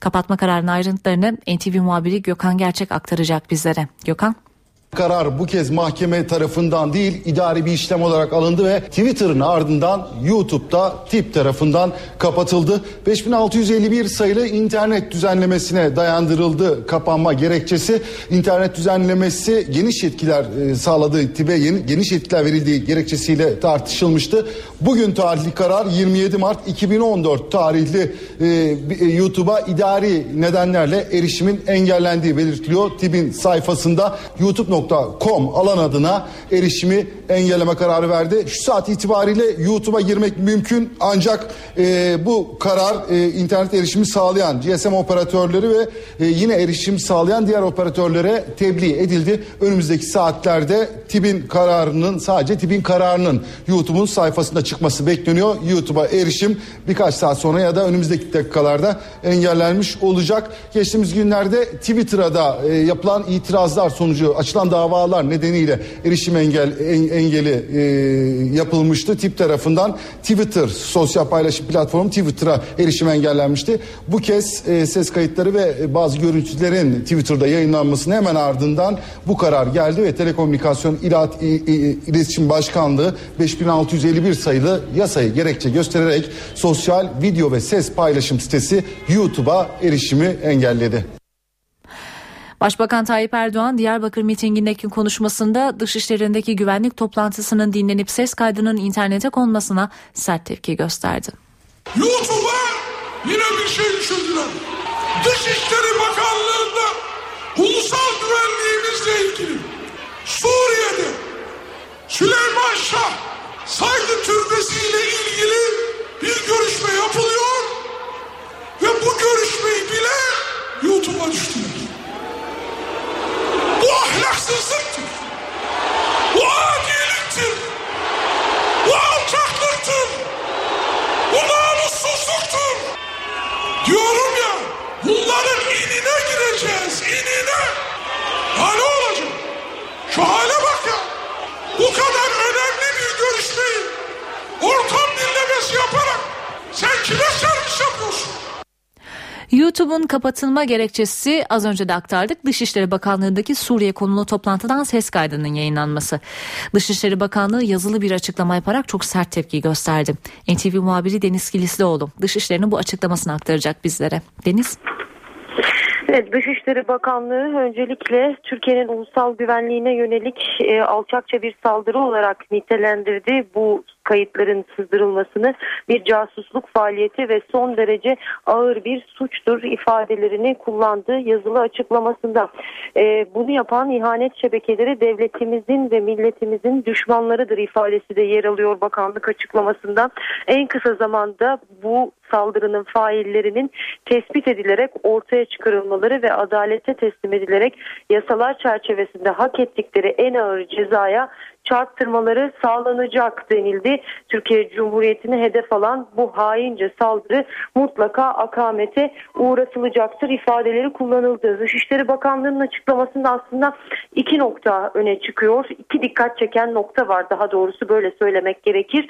Kapatma kararının ayrıntılarını NTV muhabiri Gökhan Gerçek aktaracak bizlere. Gökhan. Karar bu kez mahkeme tarafından değil idari bir işlem olarak alındı ve Twitter'ın ardından YouTube'da tip tarafından kapatıldı. 5651 sayılı internet düzenlemesine dayandırıldı kapanma gerekçesi. İnternet düzenlemesi geniş yetkiler e, sağladığı tipe geniş yetkiler verildiği gerekçesiyle tartışılmıştı. Bugün tarihli karar 27 Mart 2014 tarihli e, e, YouTube'a idari nedenlerle erişimin engellendiği belirtiliyor. TİB'in sayfasında YouTube youtube.com alan adına erişimi engelleme kararı verdi. Şu saat itibariyle YouTube'a girmek mümkün ancak e, bu karar e, internet erişimi sağlayan GSM operatörleri ve e, yine erişim sağlayan diğer operatörlere tebliğ edildi. Önümüzdeki saatlerde TİB'in kararının sadece TİB'in kararının YouTube'un sayfasında çıkması bekleniyor. YouTube'a erişim birkaç saat sonra ya da önümüzdeki dakikalarda engellenmiş olacak. Geçtiğimiz günlerde Twitter'a da e, yapılan itirazlar sonucu açılan davalar nedeniyle erişim engel en, engeli e, yapılmıştı. Tip tarafından Twitter sosyal paylaşım platformu Twitter'a erişim engellenmişti. Bu kez e, ses kayıtları ve bazı görüntülerin Twitter'da yayınlanmasının hemen ardından bu karar geldi ve Telekomünikasyon İlat, İletişim Başkanlığı 5651 sayılı yasayı gerekçe göstererek sosyal video ve ses paylaşım sitesi YouTube'a erişimi engelledi. Başbakan Tayyip Erdoğan Diyarbakır mitingindeki konuşmasında dışişlerindeki güvenlik toplantısının dinlenip ses kaydının internete konmasına sert tepki gösterdi. YouTube'a yine bir şey düşündüler. Dışişleri Bakanlığı'nda ulusal güvenliğimizle ilgili Suriye'de Süleyman Şah saygı türbesi ile ilgili bir görüşme yapılıyor ve bu görüşmeyi bile YouTube'a düştüler. Bu ahlaksızlıktır. Bu adiliktir. Bu alçaklıktır. Bu namussuzluktur. Diyorum ya bunların inine gireceğiz inine. Ya ne olacak? Şu hale bak ya. Bu kadar önemli bir görüşmeyi ortam dinlemesi yaparak sen kime servis yapıyorsun? YouTube'un kapatılma gerekçesi az önce de aktardık. Dışişleri Bakanlığı'ndaki Suriye konulu toplantıdan ses kaydının yayınlanması. Dışişleri Bakanlığı yazılı bir açıklama yaparak çok sert tepki gösterdi. NTV muhabiri Deniz Kilislioğlu Dışişleri'nin bu açıklamasını aktaracak bizlere. Deniz. Evet, Dışişleri Bakanlığı öncelikle Türkiye'nin ulusal güvenliğine yönelik e, alçakça bir saldırı olarak nitelendirdi. Bu kayıtların sızdırılmasını bir casusluk faaliyeti ve son derece ağır bir suçtur ifadelerini kullandığı yazılı açıklamasında. E, bunu yapan ihanet şebekeleri devletimizin ve milletimizin düşmanlarıdır ifadesi de yer alıyor bakanlık açıklamasında. En kısa zamanda bu saldırının faillerinin tespit edilerek ortaya çıkarılmaları ve adalete teslim edilerek yasalar çerçevesinde hak ettikleri en ağır cezaya çarptırmaları sağlanacak denildi. Türkiye Cumhuriyeti'ni hedef alan bu haince saldırı mutlaka akamete uğratılacaktır ifadeleri kullanıldı. Dışişleri Bakanlığı'nın açıklamasında aslında iki nokta öne çıkıyor. İki dikkat çeken nokta var daha doğrusu böyle söylemek gerekir.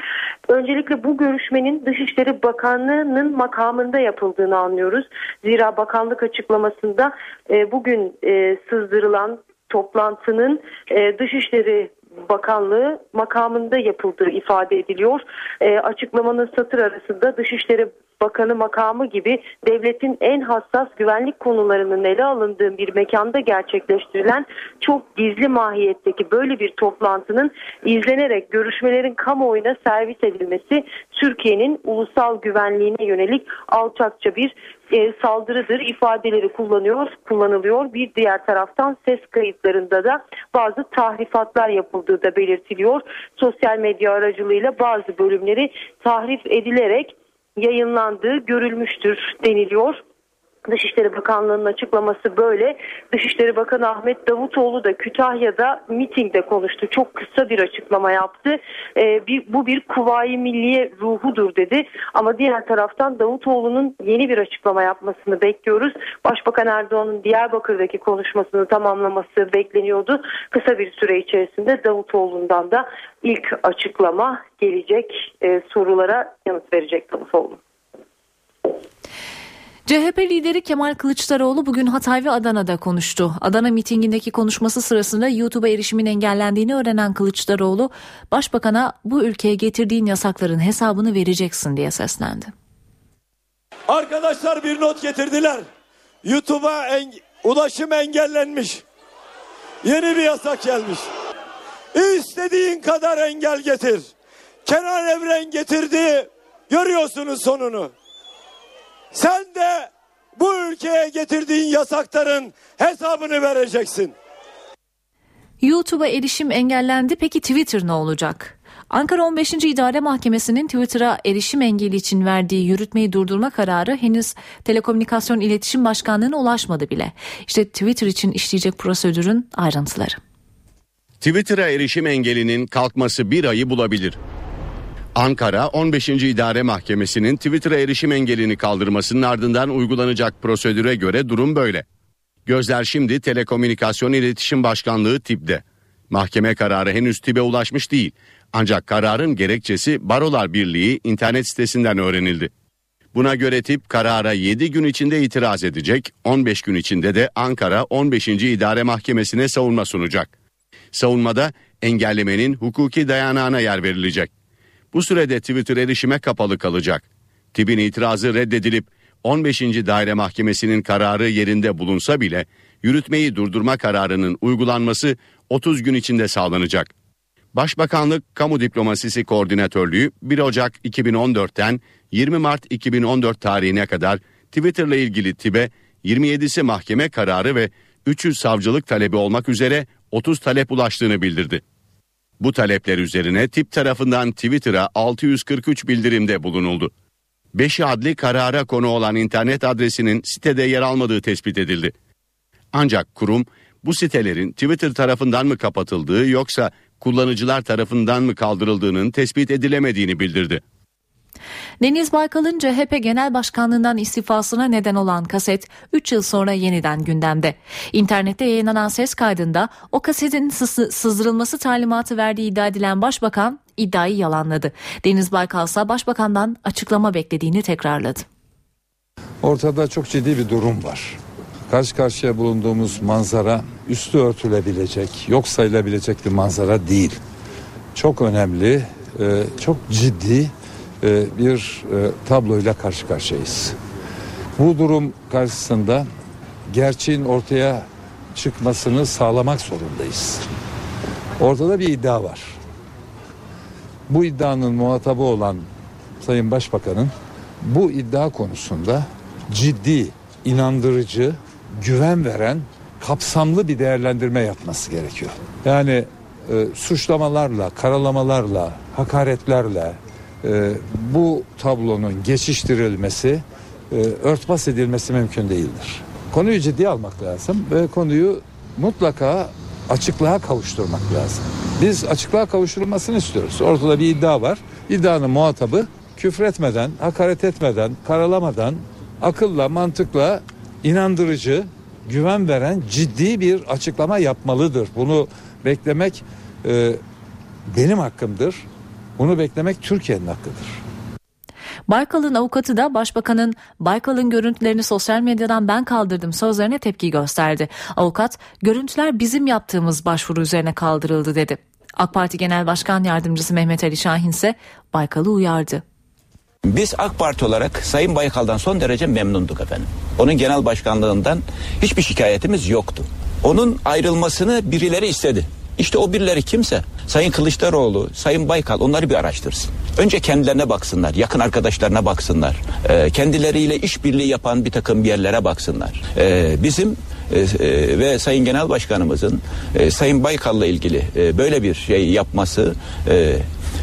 Öncelikle bu görüşmenin Dışişleri Bakanlığı'nın makamında yapıldığını anlıyoruz. Zira bakanlık açıklamasında e, bugün e, sızdırılan toplantının e, Dışişleri Bakanlığı makamında yapıldığı ifade ediliyor. E, açıklamanın satır arasında Dışişleri Bakanı makamı gibi devletin en hassas güvenlik konularının ele alındığı bir mekanda gerçekleştirilen çok gizli mahiyetteki böyle bir toplantının izlenerek görüşmelerin kamuoyuna servis edilmesi Türkiye'nin ulusal güvenliğine yönelik alçakça bir e, saldırıdır ifadeleri kullanıyor, kullanılıyor. Bir diğer taraftan ses kayıtlarında da bazı tahrifatlar yapıldığı da belirtiliyor. Sosyal medya aracılığıyla bazı bölümleri tahrif edilerek yayınlandığı görülmüştür deniliyor. Dışişleri Bakanlığı'nın açıklaması böyle. Dışişleri Bakanı Ahmet Davutoğlu da Kütahya'da mitingde konuştu. Çok kısa bir açıklama yaptı. Ee, bir, bu bir kuvayi milliye ruhudur dedi. Ama diğer taraftan Davutoğlu'nun yeni bir açıklama yapmasını bekliyoruz. Başbakan Erdoğan'ın Diyarbakır'daki konuşmasını tamamlaması bekleniyordu. Kısa bir süre içerisinde Davutoğlu'ndan da ilk açıklama gelecek. Ee, sorulara yanıt verecek Davutoğlu. CHP lideri Kemal Kılıçdaroğlu bugün Hatay ve Adana'da konuştu. Adana mitingindeki konuşması sırasında YouTube'a erişimin engellendiğini öğrenen Kılıçdaroğlu, Başbakan'a bu ülkeye getirdiğin yasakların hesabını vereceksin diye seslendi. Arkadaşlar bir not getirdiler. YouTube'a en, ulaşım engellenmiş. Yeni bir yasak gelmiş. İstediğin kadar engel getir. Kenan Evren getirdi. Görüyorsunuz sonunu. Sen de bu ülkeye getirdiğin yasakların hesabını vereceksin. YouTube'a erişim engellendi. Peki Twitter ne olacak? Ankara 15. İdare Mahkemesi'nin Twitter'a erişim engeli için verdiği yürütmeyi durdurma kararı henüz Telekomünikasyon İletişim Başkanlığı'na ulaşmadı bile. İşte Twitter için işleyecek prosedürün ayrıntıları. Twitter'a erişim engelinin kalkması bir ayı bulabilir. Ankara 15. İdare Mahkemesi'nin Twitter'a erişim engelini kaldırmasının ardından uygulanacak prosedüre göre durum böyle. Gözler şimdi Telekomünikasyon İletişim Başkanlığı TİB'de. Mahkeme kararı henüz TİB'e ulaşmış değil. Ancak kararın gerekçesi Barolar Birliği internet sitesinden öğrenildi. Buna göre tip karara 7 gün içinde itiraz edecek, 15 gün içinde de Ankara 15. İdare Mahkemesi'ne savunma sunacak. Savunmada engellemenin hukuki dayanağına yer verilecek. Bu sürede Twitter erişime kapalı kalacak. TİB'in itirazı reddedilip 15. Daire Mahkemesi'nin kararı yerinde bulunsa bile yürütmeyi durdurma kararının uygulanması 30 gün içinde sağlanacak. Başbakanlık Kamu Diplomasisi Koordinatörlüğü 1 Ocak 2014'ten 20 Mart 2014 tarihine kadar Twitter'la ilgili TİB'e 27'si mahkeme kararı ve 300 savcılık talebi olmak üzere 30 talep ulaştığını bildirdi. Bu talepler üzerine tip tarafından Twitter'a 643 bildirimde bulunuldu. 5 adli karara konu olan internet adresinin sitede yer almadığı tespit edildi. Ancak kurum bu sitelerin Twitter tarafından mı kapatıldığı yoksa kullanıcılar tarafından mı kaldırıldığının tespit edilemediğini bildirdi. Deniz Baykal'ın CHP Genel Başkanlığından istifasına neden olan kaset 3 yıl sonra yeniden gündemde. İnternette yayınlanan ses kaydında o kasetin sızdırılması talimatı verdiği iddia edilen başbakan iddiayı yalanladı. Deniz Baykal ise başbakandan açıklama beklediğini tekrarladı. Ortada çok ciddi bir durum var. Karşı karşıya bulunduğumuz manzara üstü örtülebilecek, yok sayılabilecek bir manzara değil. Çok önemli, e, çok ciddi e, bir e, tabloyla karşı karşıyayız. Bu durum karşısında gerçeğin ortaya çıkmasını sağlamak zorundayız. Ortada bir iddia var. Bu iddianın muhatabı olan Sayın Başbakan'ın bu iddia konusunda ciddi, inandırıcı, güven veren kapsamlı bir değerlendirme yapması gerekiyor. Yani e, suçlamalarla, karalamalarla, hakaretlerle, bu tablonun geçiştirilmesi, e, örtbas edilmesi mümkün değildir. Konuyu ciddiye almak lazım ve konuyu mutlaka açıklığa kavuşturmak lazım. Biz açıklığa kavuşturulmasını istiyoruz. Ortada bir iddia var. İddianın muhatabı küfretmeden, hakaret etmeden, karalamadan, akılla, mantıkla inandırıcı, güven veren ciddi bir açıklama yapmalıdır. Bunu beklemek e, benim hakkımdır. Bunu beklemek Türkiye'nin hakkıdır. Baykal'ın avukatı da başbakanın Baykal'ın görüntülerini sosyal medyadan ben kaldırdım sözlerine tepki gösterdi. Avukat görüntüler bizim yaptığımız başvuru üzerine kaldırıldı dedi. AK Parti Genel Başkan Yardımcısı Mehmet Ali Şahin ise Baykal'ı uyardı. Biz AK Parti olarak Sayın Baykal'dan son derece memnunduk efendim. Onun genel başkanlığından hiçbir şikayetimiz yoktu. Onun ayrılmasını birileri istedi. İşte o birileri kimse Sayın Kılıçdaroğlu, Sayın Baykal onları bir araştırsın. Önce kendilerine baksınlar, yakın arkadaşlarına baksınlar. Ee, kendileriyle işbirliği yapan bir takım yerlere baksınlar. Ee, bizim e, e, ve Sayın Genel Başkanımızın e, Sayın Baykal'la ilgili e, böyle bir şey yapması e,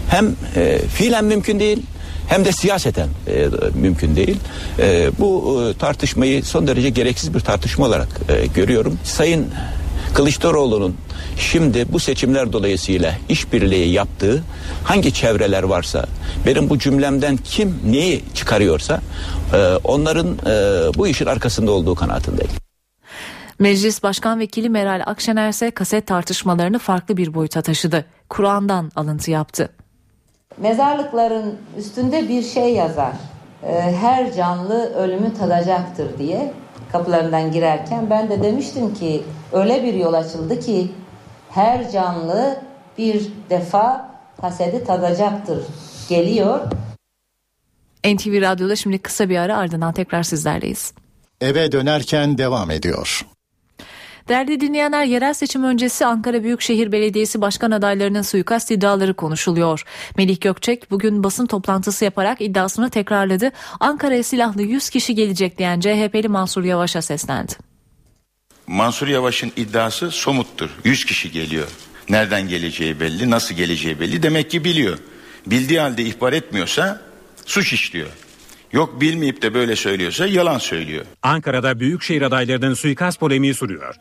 hem e, fiilen mümkün değil hem de siyaseten e, mümkün değil. E, bu e, tartışmayı son derece gereksiz bir tartışma olarak e, görüyorum. Sayın Kılıçdaroğlu'nun şimdi bu seçimler dolayısıyla işbirliği yaptığı hangi çevreler varsa benim bu cümlemden kim neyi çıkarıyorsa e, onların e, bu işin arkasında olduğu kanaatindeyim. Meclis Başkan Vekili Meral Akşener ise kaset tartışmalarını farklı bir boyuta taşıdı. Kur'an'dan alıntı yaptı. Mezarlıkların üstünde bir şey yazar. Ee, her canlı ölümü tadacaktır diye kapılarından girerken ben de demiştim ki öyle bir yol açıldı ki her canlı bir defa hasedi tadacaktır. Geliyor. NTV Radyo'da şimdi kısa bir ara ardından tekrar sizlerleyiz. Eve dönerken devam ediyor. Değerli dinleyenler yerel seçim öncesi Ankara Büyükşehir Belediyesi başkan adaylarının suikast iddiaları konuşuluyor. Melih Gökçek bugün basın toplantısı yaparak iddiasını tekrarladı. Ankara'ya silahlı 100 kişi gelecek diyen CHP'li Mansur Yavaş'a seslendi. Mansur Yavaş'ın iddiası somuttur. 100 kişi geliyor. Nereden geleceği belli, nasıl geleceği belli. Demek ki biliyor. Bildiği halde ihbar etmiyorsa suç işliyor. Yok bilmeyip de böyle söylüyorsa yalan söylüyor. Ankara'da büyükşehir adaylarının suikast polemiği sürüyor.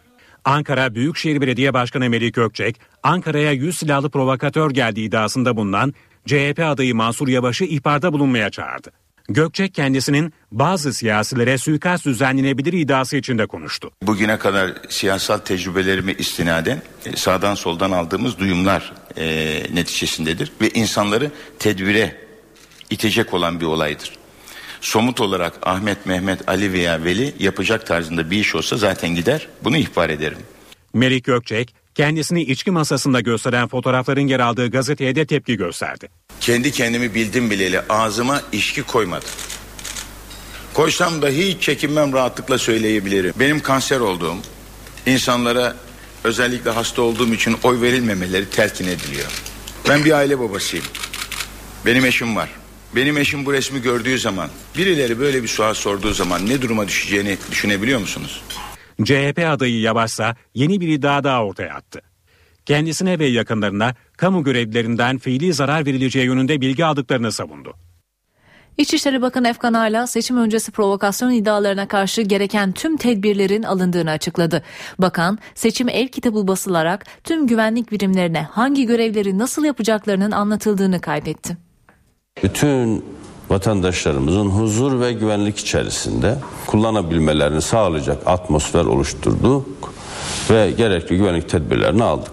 Ankara Büyükşehir Belediye Başkanı Melih Gökçek, Ankara'ya 100 silahlı provokatör geldiği iddiasında bulunan CHP adayı Mansur Yavaş'ı ihbarda bulunmaya çağırdı. Gökçek kendisinin bazı siyasilere suikast düzenlenebilir iddiası içinde konuştu. Bugüne kadar siyasal tecrübelerime istinaden e, sağdan soldan aldığımız duyumlar e, neticesindedir. Ve insanları tedbire itecek olan bir olaydır. Somut olarak Ahmet, Mehmet, Ali veya Veli yapacak tarzında bir iş olsa zaten gider bunu ihbar ederim. Melik Gökçek kendisini içki masasında gösteren fotoğrafların yer aldığı gazeteye de tepki gösterdi. Kendi kendimi bildim bileli ağzıma içki koymadım. Koysam da hiç çekinmem rahatlıkla söyleyebilirim. Benim kanser olduğum, insanlara özellikle hasta olduğum için oy verilmemeleri telkin ediliyor. Ben bir aile babasıyım. Benim eşim var. Benim eşim bu resmi gördüğü zaman birileri böyle bir sual sorduğu zaman ne duruma düşeceğini düşünebiliyor musunuz? CHP adayı Yavaşsa yeni bir iddia daha ortaya attı. Kendisine ve yakınlarına kamu görevlilerinden fiili zarar verileceği yönünde bilgi aldıklarını savundu. İçişleri Bakanı Efkan Ala seçim öncesi provokasyon iddialarına karşı gereken tüm tedbirlerin alındığını açıkladı. Bakan seçim el kitabı basılarak tüm güvenlik birimlerine hangi görevleri nasıl yapacaklarının anlatıldığını kaydetti. Bütün vatandaşlarımızın huzur ve güvenlik içerisinde kullanabilmelerini sağlayacak atmosfer oluşturduk ve gerekli güvenlik tedbirlerini aldık.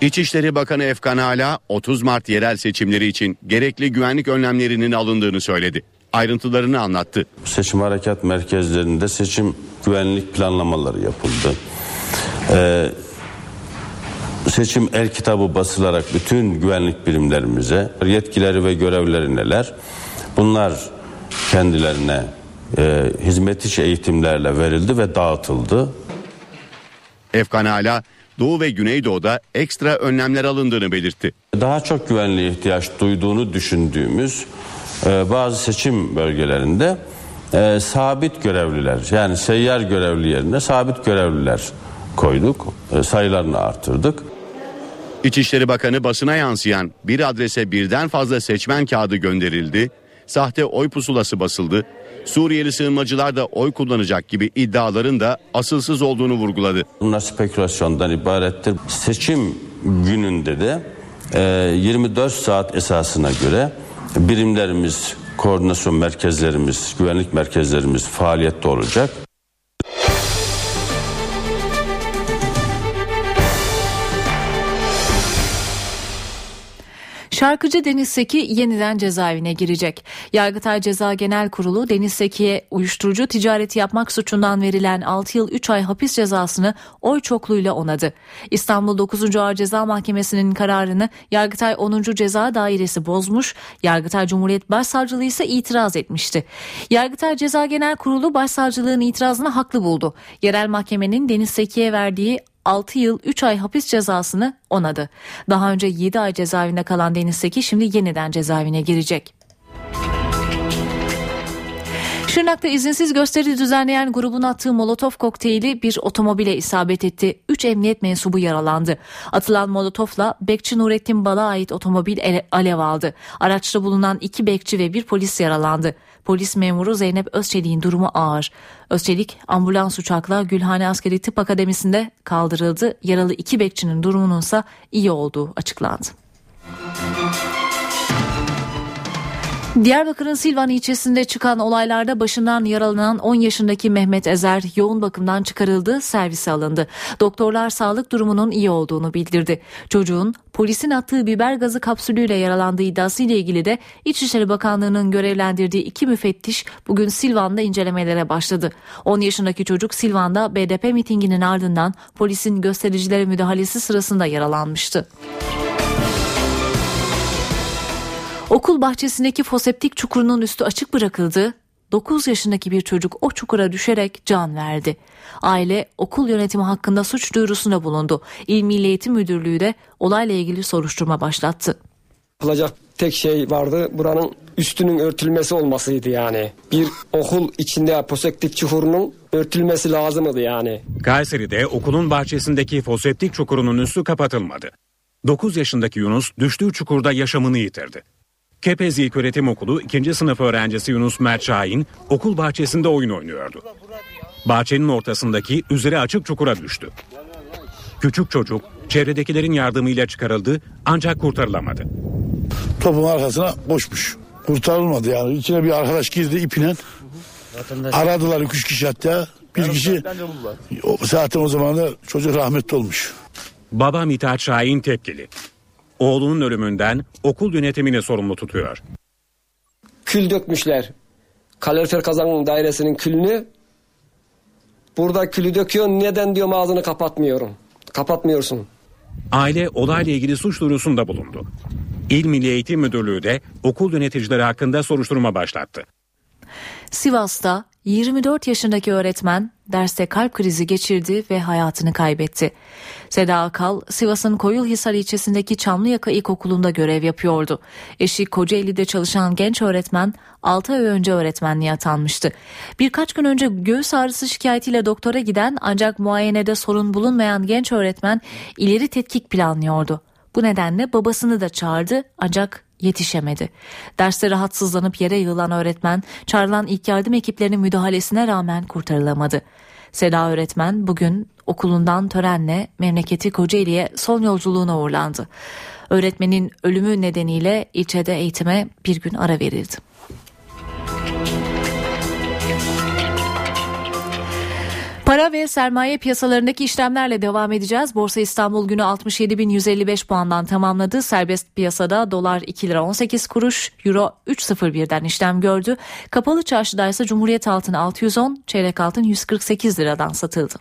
İçişleri Bakanı Efkan Ala 30 Mart yerel seçimleri için gerekli güvenlik önlemlerinin alındığını söyledi. Ayrıntılarını anlattı. Seçim harekat merkezlerinde seçim güvenlik planlamaları yapıldı. Ee, seçim el kitabı basılarak bütün güvenlik birimlerimize yetkileri ve görevleri neler? Bunlar kendilerine e, hizmet içi eğitimlerle verildi ve dağıtıldı. Efkan Ala Doğu ve Güneydoğu'da ekstra önlemler alındığını belirtti. Daha çok güvenliğe ihtiyaç duyduğunu düşündüğümüz e, bazı seçim bölgelerinde e, sabit görevliler yani seyyar görevli yerine sabit görevliler koyduk. E, sayılarını artırdık. İçişleri Bakanı basına yansıyan bir adrese birden fazla seçmen kağıdı gönderildi, sahte oy pusulası basıldı, Suriyeli sığınmacılar da oy kullanacak gibi iddiaların da asılsız olduğunu vurguladı. Bunlar spekülasyondan ibarettir. Seçim gününde de e, 24 saat esasına göre birimlerimiz, koordinasyon merkezlerimiz, güvenlik merkezlerimiz faaliyette olacak. Şarkıcı Deniz Seki yeniden cezaevine girecek. Yargıtay Ceza Genel Kurulu Deniz Seki'ye uyuşturucu ticareti yapmak suçundan verilen 6 yıl 3 ay hapis cezasını oy çokluğuyla onadı. İstanbul 9. Ağır Ceza Mahkemesi'nin kararını Yargıtay 10. Ceza Dairesi bozmuş, Yargıtay Cumhuriyet Başsavcılığı ise itiraz etmişti. Yargıtay Ceza Genel Kurulu Başsavcılığın itirazını haklı buldu. Yerel mahkemenin Deniz Seki'ye verdiği 6 yıl 3 ay hapis cezasını onadı. Daha önce 7 ay cezaevinde kalan Deniz Seki şimdi yeniden cezaevine girecek. Şırnak'ta izinsiz gösteri düzenleyen grubun attığı molotof kokteyli bir otomobile isabet etti. 3 emniyet mensubu yaralandı. Atılan molotofla Bekçi Nurettin Bal'a ait otomobil alev aldı. Araçta bulunan iki bekçi ve bir polis yaralandı. Polis memuru Zeynep Özçelik'in durumu ağır. Özçelik ambulans uçakla Gülhane Askeri Tıp Akademisi'nde kaldırıldı. Yaralı iki bekçinin durumunun ise iyi olduğu açıklandı. Diyarbakır'ın Silvan ilçesinde çıkan olaylarda başından yaralanan 10 yaşındaki Mehmet Ezer yoğun bakımdan çıkarıldı, servise alındı. Doktorlar sağlık durumunun iyi olduğunu bildirdi. Çocuğun polisin attığı biber gazı kapsülüyle yaralandığı iddiasıyla ilgili de İçişleri Bakanlığı'nın görevlendirdiği iki müfettiş bugün Silvan'da incelemelere başladı. 10 yaşındaki çocuk Silvan'da BDP mitinginin ardından polisin göstericilere müdahalesi sırasında yaralanmıştı. Okul bahçesindeki foseptik çukurunun üstü açık bırakıldı. 9 yaşındaki bir çocuk o çukura düşerek can verdi. Aile okul yönetimi hakkında suç duyurusunda bulundu. İl Milli Eğitim Müdürlüğü de olayla ilgili soruşturma başlattı. Yapılacak tek şey vardı buranın üstünün örtülmesi olmasıydı yani. Bir okul içinde foseptik çukurunun örtülmesi lazımdı yani. Kayseri'de okulun bahçesindeki foseptik çukurunun üstü kapatılmadı. 9 yaşındaki Yunus düştüğü çukurda yaşamını yitirdi. Kepez İlköğretim Okulu 2. sınıf öğrencisi Yunus Mert Şahin okul bahçesinde oyun oynuyordu. Bahçenin ortasındaki üzeri açık çukura düştü. Küçük çocuk çevredekilerin yardımıyla çıkarıldı ancak kurtarılamadı. Topun arkasına boşmuş. Kurtarılmadı yani. İçine bir arkadaş girdi ipinen. Aradılar üç kişi hatta. Bir kişi o, zaten o zaman da çocuk rahmetli olmuş. Baba Mithat Şahin tepkili oğlunun ölümünden okul yönetimini sorumlu tutuyor. Kül dökmüşler. Kalorifer kazanın dairesinin külünü. Burada külü döküyor. Neden diyorum ağzını kapatmıyorum. Kapatmıyorsun. Aile olayla ilgili suç duyurusunda bulundu. İl Milli Eğitim Müdürlüğü de okul yöneticileri hakkında soruşturma başlattı. Sivas'ta 24 yaşındaki öğretmen derste kalp krizi geçirdi ve hayatını kaybetti. Seda Akal, Sivas'ın Koyulhisar ilçesindeki Çamlıyaka İlkokulu'nda görev yapıyordu. Eşi Kocaeli'de çalışan genç öğretmen 6 ay önce öğretmenliğe atanmıştı. Birkaç gün önce göğüs ağrısı şikayetiyle doktora giden ancak muayenede sorun bulunmayan genç öğretmen ileri tetkik planlıyordu. Bu nedenle babasını da çağırdı ancak yetişemedi. Derste rahatsızlanıp yere yığılan öğretmen çağrılan ilk yardım ekiplerinin müdahalesine rağmen kurtarılamadı. Seda öğretmen bugün okulundan törenle memleketi Kocaeli'ye son yolculuğuna uğurlandı. Öğretmenin ölümü nedeniyle ilçede eğitime bir gün ara verildi. Para ve sermaye piyasalarındaki işlemlerle devam edeceğiz. Borsa İstanbul günü 67.155 puandan tamamladı. Serbest piyasada dolar 2 lira 18 kuruş, euro 3.01'den işlem gördü. Kapalı çarşıda ise Cumhuriyet altın 610, çeyrek altın 148 liradan satıldı.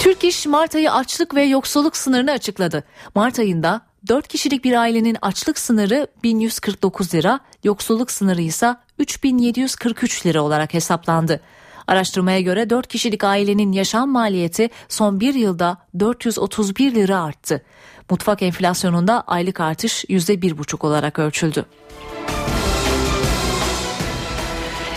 Türk İş Mart ayı açlık ve yoksulluk sınırını açıkladı. Mart ayında 4 kişilik bir ailenin açlık sınırı 1149 lira, yoksulluk sınırı ise 3743 lira olarak hesaplandı. Araştırmaya göre 4 kişilik ailenin yaşam maliyeti son bir yılda 431 lira arttı. Mutfak enflasyonunda aylık artış %1,5 olarak ölçüldü.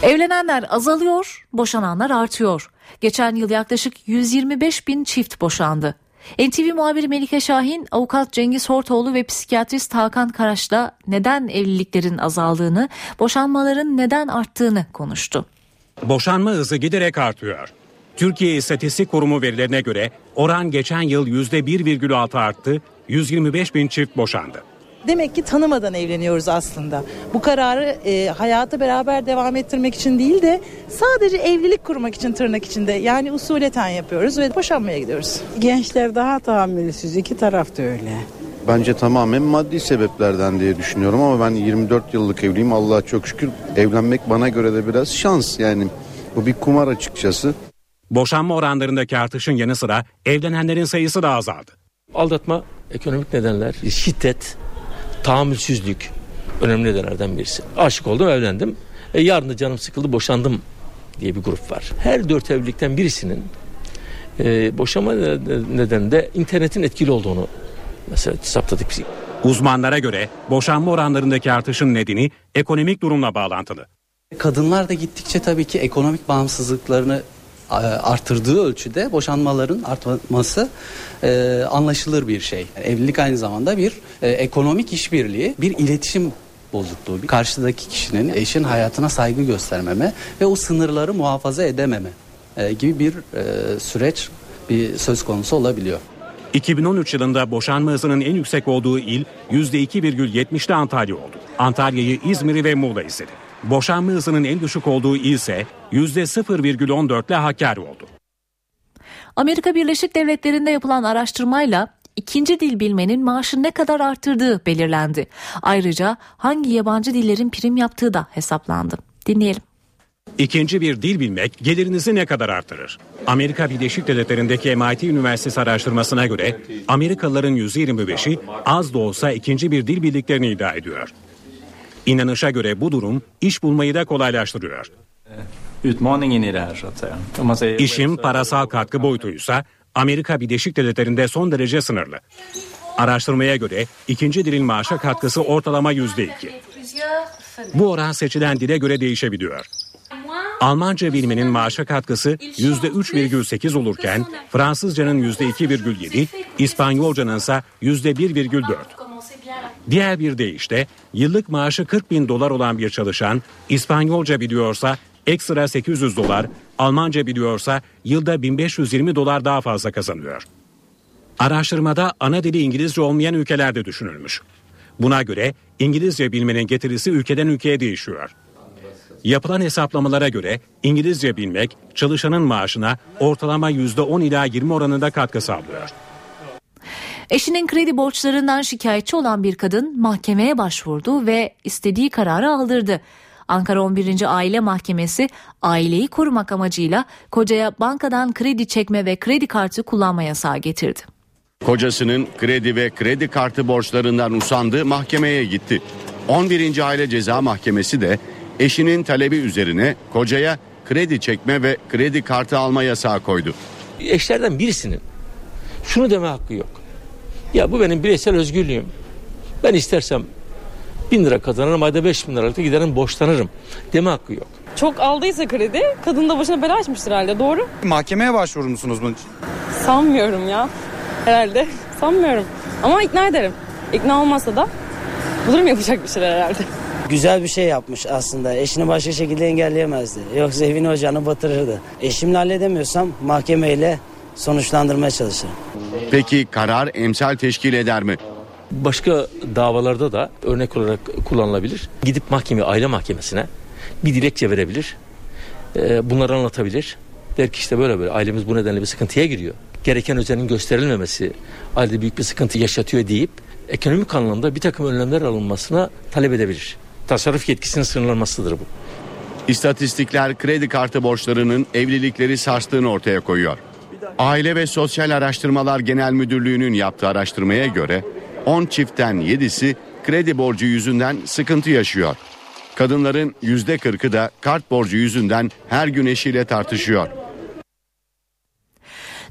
Evlenenler azalıyor, boşananlar artıyor. Geçen yıl yaklaşık 125 bin çift boşandı. NTV muhabiri Melike Şahin, avukat Cengiz Hortoğlu ve psikiyatrist Hakan Karaş'la neden evliliklerin azaldığını, boşanmaların neden arttığını konuştu. Boşanma hızı giderek artıyor. Türkiye İstatistik Kurumu verilerine göre oran geçen yıl %1,6 arttı, 125 bin çift boşandı. Demek ki tanımadan evleniyoruz aslında. Bu kararı e, hayatı beraber devam ettirmek için değil de sadece evlilik kurmak için tırnak içinde yani usuleten yapıyoruz ve boşanmaya gidiyoruz. Gençler daha tahammülsüz iki taraf da öyle. Bence tamamen maddi sebeplerden diye düşünüyorum ama ben 24 yıllık evliyim. Allah'a çok şükür evlenmek bana göre de biraz şans yani. Bu bir kumar açıkçası. Boşanma oranlarındaki artışın yanı sıra evlenenlerin sayısı da azaldı. Aldatma, ekonomik nedenler, şiddet, tahammülsüzlük önemli nedenlerden birisi. Aşık oldum, evlendim. E, yarın da canım sıkıldı, boşandım diye bir grup var. Her dört evlilikten birisinin e, boşanma nedeninde internetin etkili olduğunu mesela saptadık biz. Uzmanlara göre boşanma oranlarındaki artışın nedeni ekonomik durumla bağlantılı. Kadınlar da gittikçe tabii ki ekonomik bağımsızlıklarını artırdığı ölçüde boşanmaların artması e, anlaşılır bir şey. Evlilik aynı zamanda bir e, ekonomik işbirliği, bir iletişim bozukluğu. Karşıdaki kişinin eşin hayatına saygı göstermeme ve o sınırları muhafaza edememe e, gibi bir e, süreç bir söz konusu olabiliyor. 2013 yılında boşanma hızının en yüksek olduğu il %2,70'te Antalya oldu. Antalya'yı İzmir'i ve Muğla izledi. Boşanma hızının en düşük olduğu il ise %0,14'le Hakkari oldu. Amerika Birleşik Devletleri'nde yapılan araştırmayla ikinci dil bilmenin maaşı ne kadar arttırdığı belirlendi. Ayrıca hangi yabancı dillerin prim yaptığı da hesaplandı. Dinleyelim. İkinci bir dil bilmek gelirinizi ne kadar artırır? Amerika Birleşik Devletleri'ndeki MIT Üniversitesi araştırmasına göre Amerikalıların %25'i az da olsa ikinci bir dil bildiklerini iddia ediyor. İnanışa göre bu durum iş bulmayı da kolaylaştırıyor. İşin parasal katkı boyutuysa Amerika Birleşik Devletleri'nde son derece sınırlı. Araştırmaya göre ikinci dilin maaşa katkısı ortalama yüzde iki. Bu oran seçilen dile göre değişebiliyor. Almanca bilmenin maaşa katkısı %3,8 olurken Fransızcanın %2,7, İspanyolcanın ise %1,4. Diğer bir deyişle yıllık maaşı 40 bin dolar olan bir çalışan İspanyolca biliyorsa ekstra 800 dolar, Almanca biliyorsa yılda 1520 dolar daha fazla kazanıyor. Araştırmada ana dili İngilizce olmayan ülkelerde düşünülmüş. Buna göre İngilizce bilmenin getirisi ülkeden ülkeye değişiyor. Yapılan hesaplamalara göre İngilizce bilmek çalışanın maaşına ortalama %10 ila 20 oranında katkı sağlıyor. Eşinin kredi borçlarından şikayetçi olan bir kadın mahkemeye başvurdu ve istediği kararı aldırdı. Ankara 11. Aile Mahkemesi aileyi korumak amacıyla kocaya bankadan kredi çekme ve kredi kartı kullanma yasağı getirdi. Kocasının kredi ve kredi kartı borçlarından usandı mahkemeye gitti. 11. Aile Ceza Mahkemesi de eşinin talebi üzerine kocaya kredi çekme ve kredi kartı alma yasağı koydu. Eşlerden birisinin şunu deme hakkı yok. Ya bu benim bireysel özgürlüğüm. Ben istersem bin lira kazanırım ayda beş bin liralıkta giderim borçlanırım deme hakkı yok. Çok aldıysa kredi kadın da başına bela açmıştır herhalde doğru. Mahkemeye başvurur musunuz bunun için? Sanmıyorum ya herhalde sanmıyorum ama ikna ederim. İkna olmazsa da bulurum yapacak bir şeyler herhalde. Güzel bir şey yapmış aslında. Eşini başka şekilde engelleyemezdi. Yoksa evini ocağını batırırdı. Eşimle halledemiyorsam mahkemeyle sonuçlandırmaya çalışırım. Peki karar emsal teşkil eder mi? Başka davalarda da örnek olarak kullanılabilir. Gidip mahkeme, aile mahkemesine bir dilekçe verebilir. Ee, bunları anlatabilir. Der ki işte böyle böyle ailemiz bu nedenle bir sıkıntıya giriyor. Gereken özenin gösterilmemesi ailede büyük bir sıkıntı yaşatıyor deyip ekonomik anlamda bir takım önlemler alınmasına talep edebilir. Tasarruf yetkisinin sınırlanmasıdır bu. İstatistikler kredi kartı borçlarının evlilikleri sarstığını ortaya koyuyor. Aile ve Sosyal Araştırmalar Genel Müdürlüğü'nün yaptığı araştırmaya göre 10 çiftten 7'si kredi borcu yüzünden sıkıntı yaşıyor. Kadınların %40'ı da kart borcu yüzünden her gün eşiyle tartışıyor.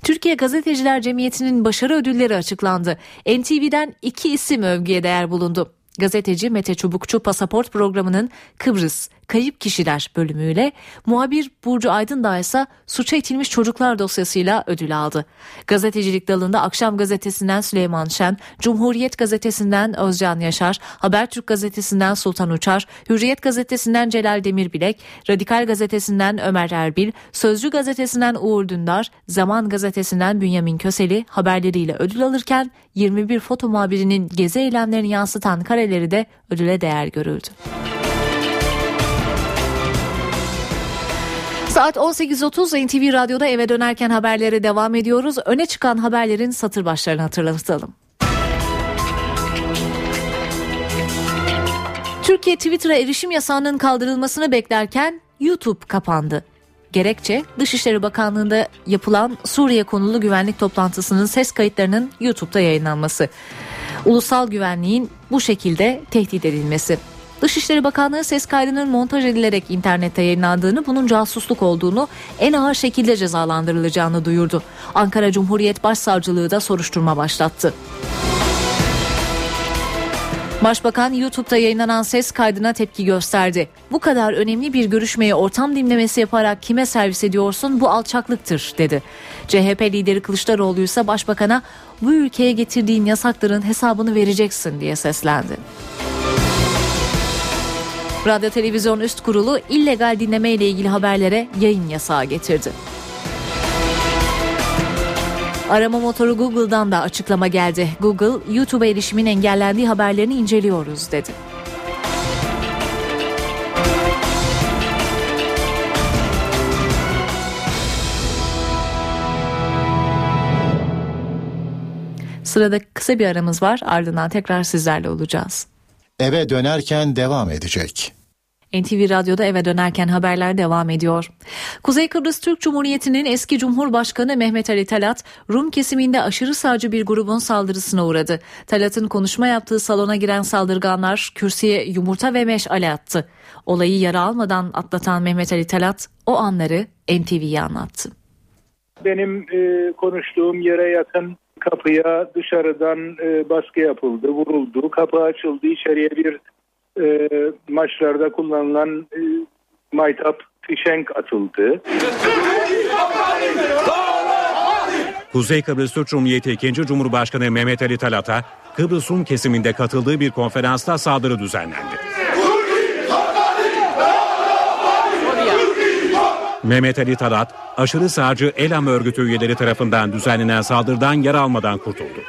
Türkiye Gazeteciler Cemiyeti'nin başarı ödülleri açıklandı. NTV'den iki isim övgüye değer bulundu. Gazeteci Mete Çubukçu pasaport programının Kıbrıs, Kayıp Kişiler bölümüyle, muhabir Burcu Aydın ise suça itilmiş çocuklar dosyasıyla ödül aldı. Gazetecilik dalında Akşam Gazetesi'nden Süleyman Şen, Cumhuriyet Gazetesi'nden Özcan Yaşar, Habertürk Gazetesi'nden Sultan Uçar, Hürriyet Gazetesi'nden Celal Demirbilek, Radikal Gazetesi'nden Ömer Erbil, Sözcü Gazetesi'nden Uğur Dündar, Zaman Gazetesi'nden Bünyamin Köseli haberleriyle ödül alırken 21 foto muhabirinin gezi eylemlerini yansıtan kareleri de ödüle değer görüldü. Saat 18.30 NTV Radyo'da eve dönerken haberlere devam ediyoruz. Öne çıkan haberlerin satır başlarını hatırlatalım. Türkiye Twitter'a erişim yasağının kaldırılmasını beklerken YouTube kapandı. Gerekçe Dışişleri Bakanlığı'nda yapılan Suriye konulu güvenlik toplantısının ses kayıtlarının YouTube'da yayınlanması. Ulusal güvenliğin bu şekilde tehdit edilmesi. Dışişleri Bakanlığı ses kaydının montaj edilerek internette yayınlandığını, bunun casusluk olduğunu, en ağır şekilde cezalandırılacağını duyurdu. Ankara Cumhuriyet Başsavcılığı da soruşturma başlattı. Başbakan YouTube'da yayınlanan ses kaydına tepki gösterdi. Bu kadar önemli bir görüşmeye ortam dinlemesi yaparak kime servis ediyorsun bu alçaklıktır dedi. CHP lideri Kılıçdaroğlu ise başbakana bu ülkeye getirdiğin yasakların hesabını vereceksin diye seslendi. Radyo Televizyon Üst Kurulu illegal dinleme ile ilgili haberlere yayın yasağı getirdi. Arama motoru Google'dan da açıklama geldi. Google, YouTube erişimin engellendiği haberlerini inceliyoruz dedi. Sırada kısa bir aramız var ardından tekrar sizlerle olacağız. Eve dönerken devam edecek. NTV Radyo'da eve dönerken haberler devam ediyor. Kuzey Kıbrıs Türk Cumhuriyeti'nin eski Cumhurbaşkanı Mehmet Ali Talat, Rum kesiminde aşırı sağcı bir grubun saldırısına uğradı. Talat'ın konuşma yaptığı salona giren saldırganlar kürsüye yumurta ve meşale attı. Olayı yara almadan atlatan Mehmet Ali Talat o anları NTV'ye anlattı. Benim e, konuştuğum yere yakın kapıya dışarıdan e, baskı yapıldı, vuruldu. Kapı açıldı, içeriye bir e, maçlarda kullanılan e, maytap fişenk atıldı. Kuzey Kıbrıs Türk Cumhuriyeti 2. Cumhurbaşkanı Mehmet Ali Talat'a Kıbrıs Rum kesiminde katıldığı bir konferansta saldırı düzenlendi. Mehmet Ali Talat, aşırı sağcı Elam örgütü üyeleri tarafından düzenlenen saldırıdan yara almadan kurtuldu.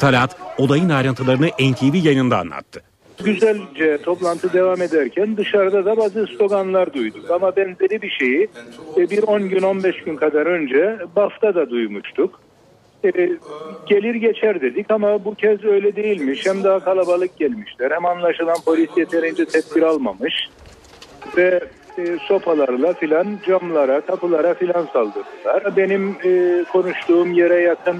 Talat, olayın ayrıntılarını NTV yayında anlattı. Güzelce toplantı devam ederken dışarıda da bazı sloganlar duyduk. Ama benzeri bir şeyi e, bir 10 gün 15 gün kadar önce BAF'ta da duymuştuk. E, gelir geçer dedik ama bu kez öyle değilmiş. Hem daha kalabalık gelmişler hem anlaşılan polis yeterince tedbir almamış. Ve e, sopalarla filan camlara, kapılara filan saldırdılar. Benim e, konuştuğum yere yakın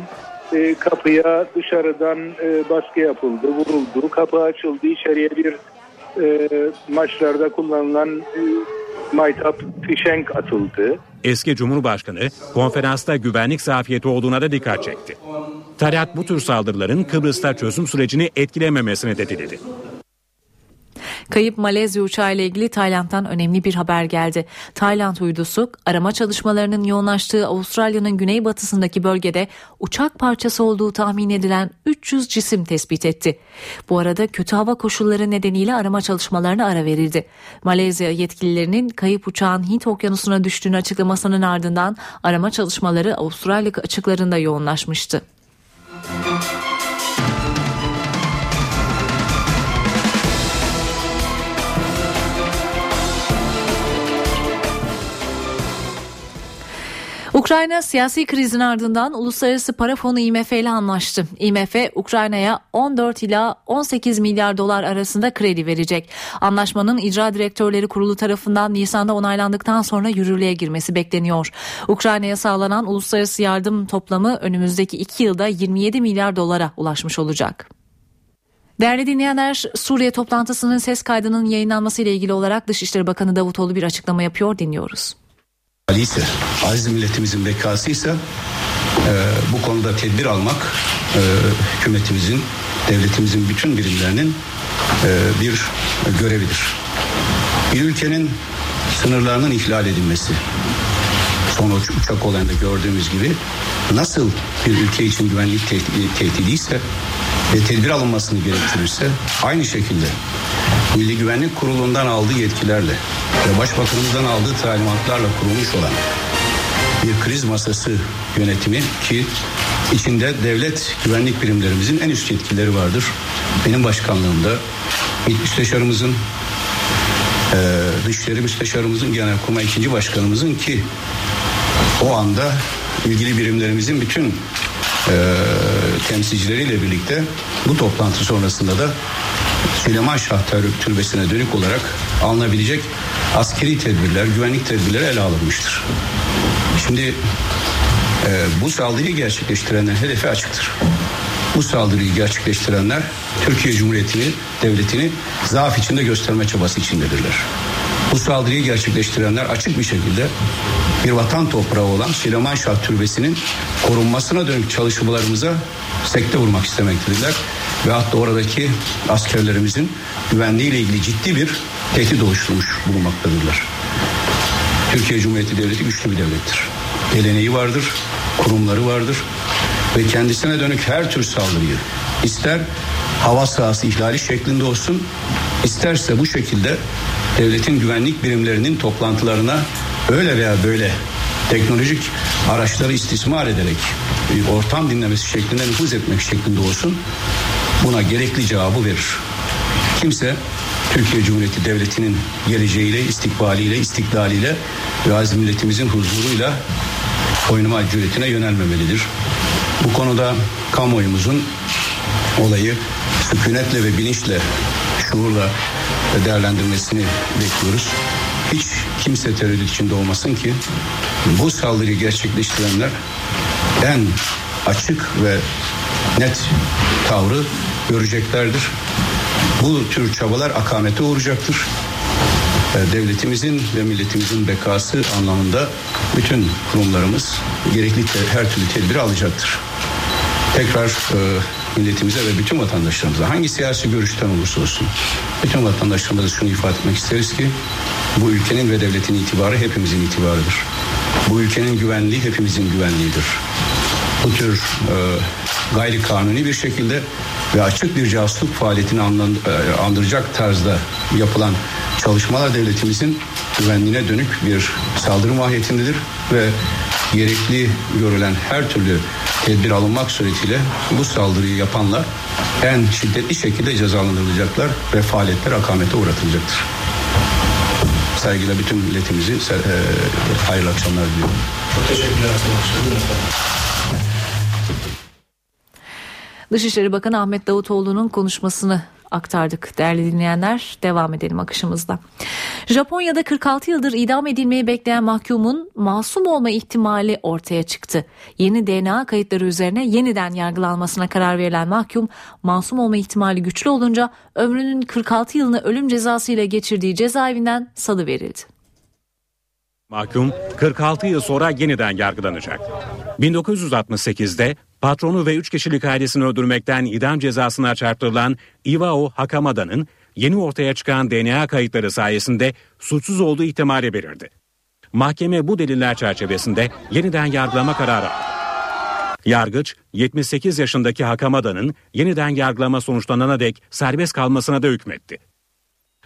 e, kapıya dışarıdan e, baskı yapıldı, vuruldu. Kapı açıldı, içeriye bir e, maçlarda kullanılan e, maytap fişenk atıldı. Eski Cumhurbaşkanı konferansta güvenlik zafiyeti olduğuna da dikkat çekti. Talat bu tür saldırıların Kıbrıs'ta çözüm sürecini etkilememesini de dedi. Kayıp Malezya uçağı ile ilgili Tayland'dan önemli bir haber geldi. Tayland uydusu arama çalışmalarının yoğunlaştığı Avustralya'nın güneybatısındaki bölgede uçak parçası olduğu tahmin edilen 300 cisim tespit etti. Bu arada kötü hava koşulları nedeniyle arama çalışmalarına ara verildi. Malezya yetkililerinin kayıp uçağın Hint okyanusuna düştüğünü açıklamasının ardından arama çalışmaları Avustralya açıklarında yoğunlaşmıştı. Ukrayna siyasi krizin ardından Uluslararası Para Fonu IMF ile anlaştı. IMF Ukrayna'ya 14 ila 18 milyar dolar arasında kredi verecek. Anlaşmanın icra direktörleri kurulu tarafından Nisan'da onaylandıktan sonra yürürlüğe girmesi bekleniyor. Ukrayna'ya sağlanan uluslararası yardım toplamı önümüzdeki 2 yılda 27 milyar dolara ulaşmış olacak. Değerli dinleyenler Suriye toplantısının ses kaydının yayınlanması ile ilgili olarak Dışişleri Bakanı Davutoğlu bir açıklama yapıyor dinliyoruz. İse aziz milletimizin bekası ise e, bu konuda tedbir almak e, hükümetimizin devletimizin bütün birimlerinin e, bir görevidir. Bir ülkenin sınırlarının ihlal edilmesi, son uçak olayında gördüğümüz gibi nasıl bir ülke için güvenlik tehdidi, tehdidiyse ve tedbir alınmasını gerektirirse aynı şekilde Milli Güvenlik Kurulu'ndan aldığı yetkilerle ve Başbakanımızdan aldığı talimatlarla kurulmuş olan bir kriz masası yönetimi ki içinde devlet güvenlik birimlerimizin en üst yetkileri vardır. Benim başkanlığımda müsteşarımızın e, Dışişleri Müsteşarımızın Genelkurmay ikinci Başkanımızın ki o anda ilgili birimlerimizin bütün temsilcileriyle birlikte bu toplantı sonrasında da Süleyman Şah Türbesi'ne dönük olarak alınabilecek askeri tedbirler, güvenlik tedbirleri ele alınmıştır. Şimdi e, bu saldırıyı gerçekleştirenlerin hedefi açıktır. Bu saldırıyı gerçekleştirenler Türkiye Cumhuriyeti'ni, devletini zaaf içinde gösterme çabası içindedirler. Bu saldırıyı gerçekleştirenler açık bir şekilde bir vatan toprağı olan Süleyman Türbesi'nin korunmasına dönük çalışmalarımıza sekte vurmak istemektedirler. Ve hatta oradaki askerlerimizin güvenliğiyle ilgili ciddi bir tehdit oluşturmuş bulunmaktadırlar. Türkiye Cumhuriyeti Devleti güçlü bir devlettir. Geleneği vardır, kurumları vardır ve kendisine dönük her tür saldırıyı ister hava sahası ihlali şeklinde olsun isterse bu şekilde devletin güvenlik birimlerinin toplantılarına öyle veya böyle teknolojik araçları istismar ederek ortam dinlemesi şeklinde nüfuz etmek şeklinde olsun buna gerekli cevabı verir. Kimse Türkiye Cumhuriyeti Devleti'nin geleceğiyle, istikbaliyle, istiklaliyle ve aziz milletimizin huzuruyla oynama cüretine yönelmemelidir. Bu konuda kamuoyumuzun olayı sükunetle ve bilinçle, şuurla değerlendirmesini bekliyoruz. Hiç kimse tereddüt içinde olmasın ki bu saldırıyı gerçekleştirenler en açık ve net tavrı göreceklerdir. Bu tür çabalar akamete uğrayacaktır. Ee, devletimizin ve milletimizin bekası anlamında bütün kurumlarımız gerekli her türlü tedbiri alacaktır. Tekrar e, milletimize ve bütün vatandaşlarımıza hangi siyasi görüşten olursa olsun bütün vatandaşlarımıza şunu ifade etmek isteriz ki bu ülkenin ve devletin itibarı hepimizin itibarıdır. Bu ülkenin güvenliği hepimizin güvenliğidir. Bu tür e, gayri kanuni bir şekilde ve açık bir casusluk faaliyetini e, andıracak tarzda yapılan çalışmalar devletimizin güvenliğine dönük bir saldırı mahiyetindedir ve gerekli görülen her türlü tedbir alınmak suretiyle bu saldırıyı yapanlar en şiddetli şekilde cezalandırılacaklar ve faaliyetler akamete uğratılacaktır. Saygıyla bütün milletimizi e, hayırlı akşamlar diliyorum. Çok teşekkürler. Dışişleri Bakanı Ahmet Davutoğlu'nun konuşmasını aktardık değerli dinleyenler. Devam edelim akışımızda. Japonya'da 46 yıldır idam edilmeyi bekleyen mahkumun masum olma ihtimali ortaya çıktı. Yeni DNA kayıtları üzerine yeniden yargılanmasına karar verilen mahkum masum olma ihtimali güçlü olunca ömrünün 46 yılını ölüm cezası ile geçirdiği cezaevinden salı verildi. Mahkum 46 yıl sonra yeniden yargılanacak. 1968'de patronu ve 3 kişilik ailesini öldürmekten idam cezasına çarptırılan Iwao Hakamada'nın yeni ortaya çıkan DNA kayıtları sayesinde suçsuz olduğu ihtimali belirdi. Mahkeme bu deliller çerçevesinde yeniden yargılama kararı aldı. Yargıç 78 yaşındaki Hakamada'nın yeniden yargılama sonuçlanana dek serbest kalmasına da hükmetti.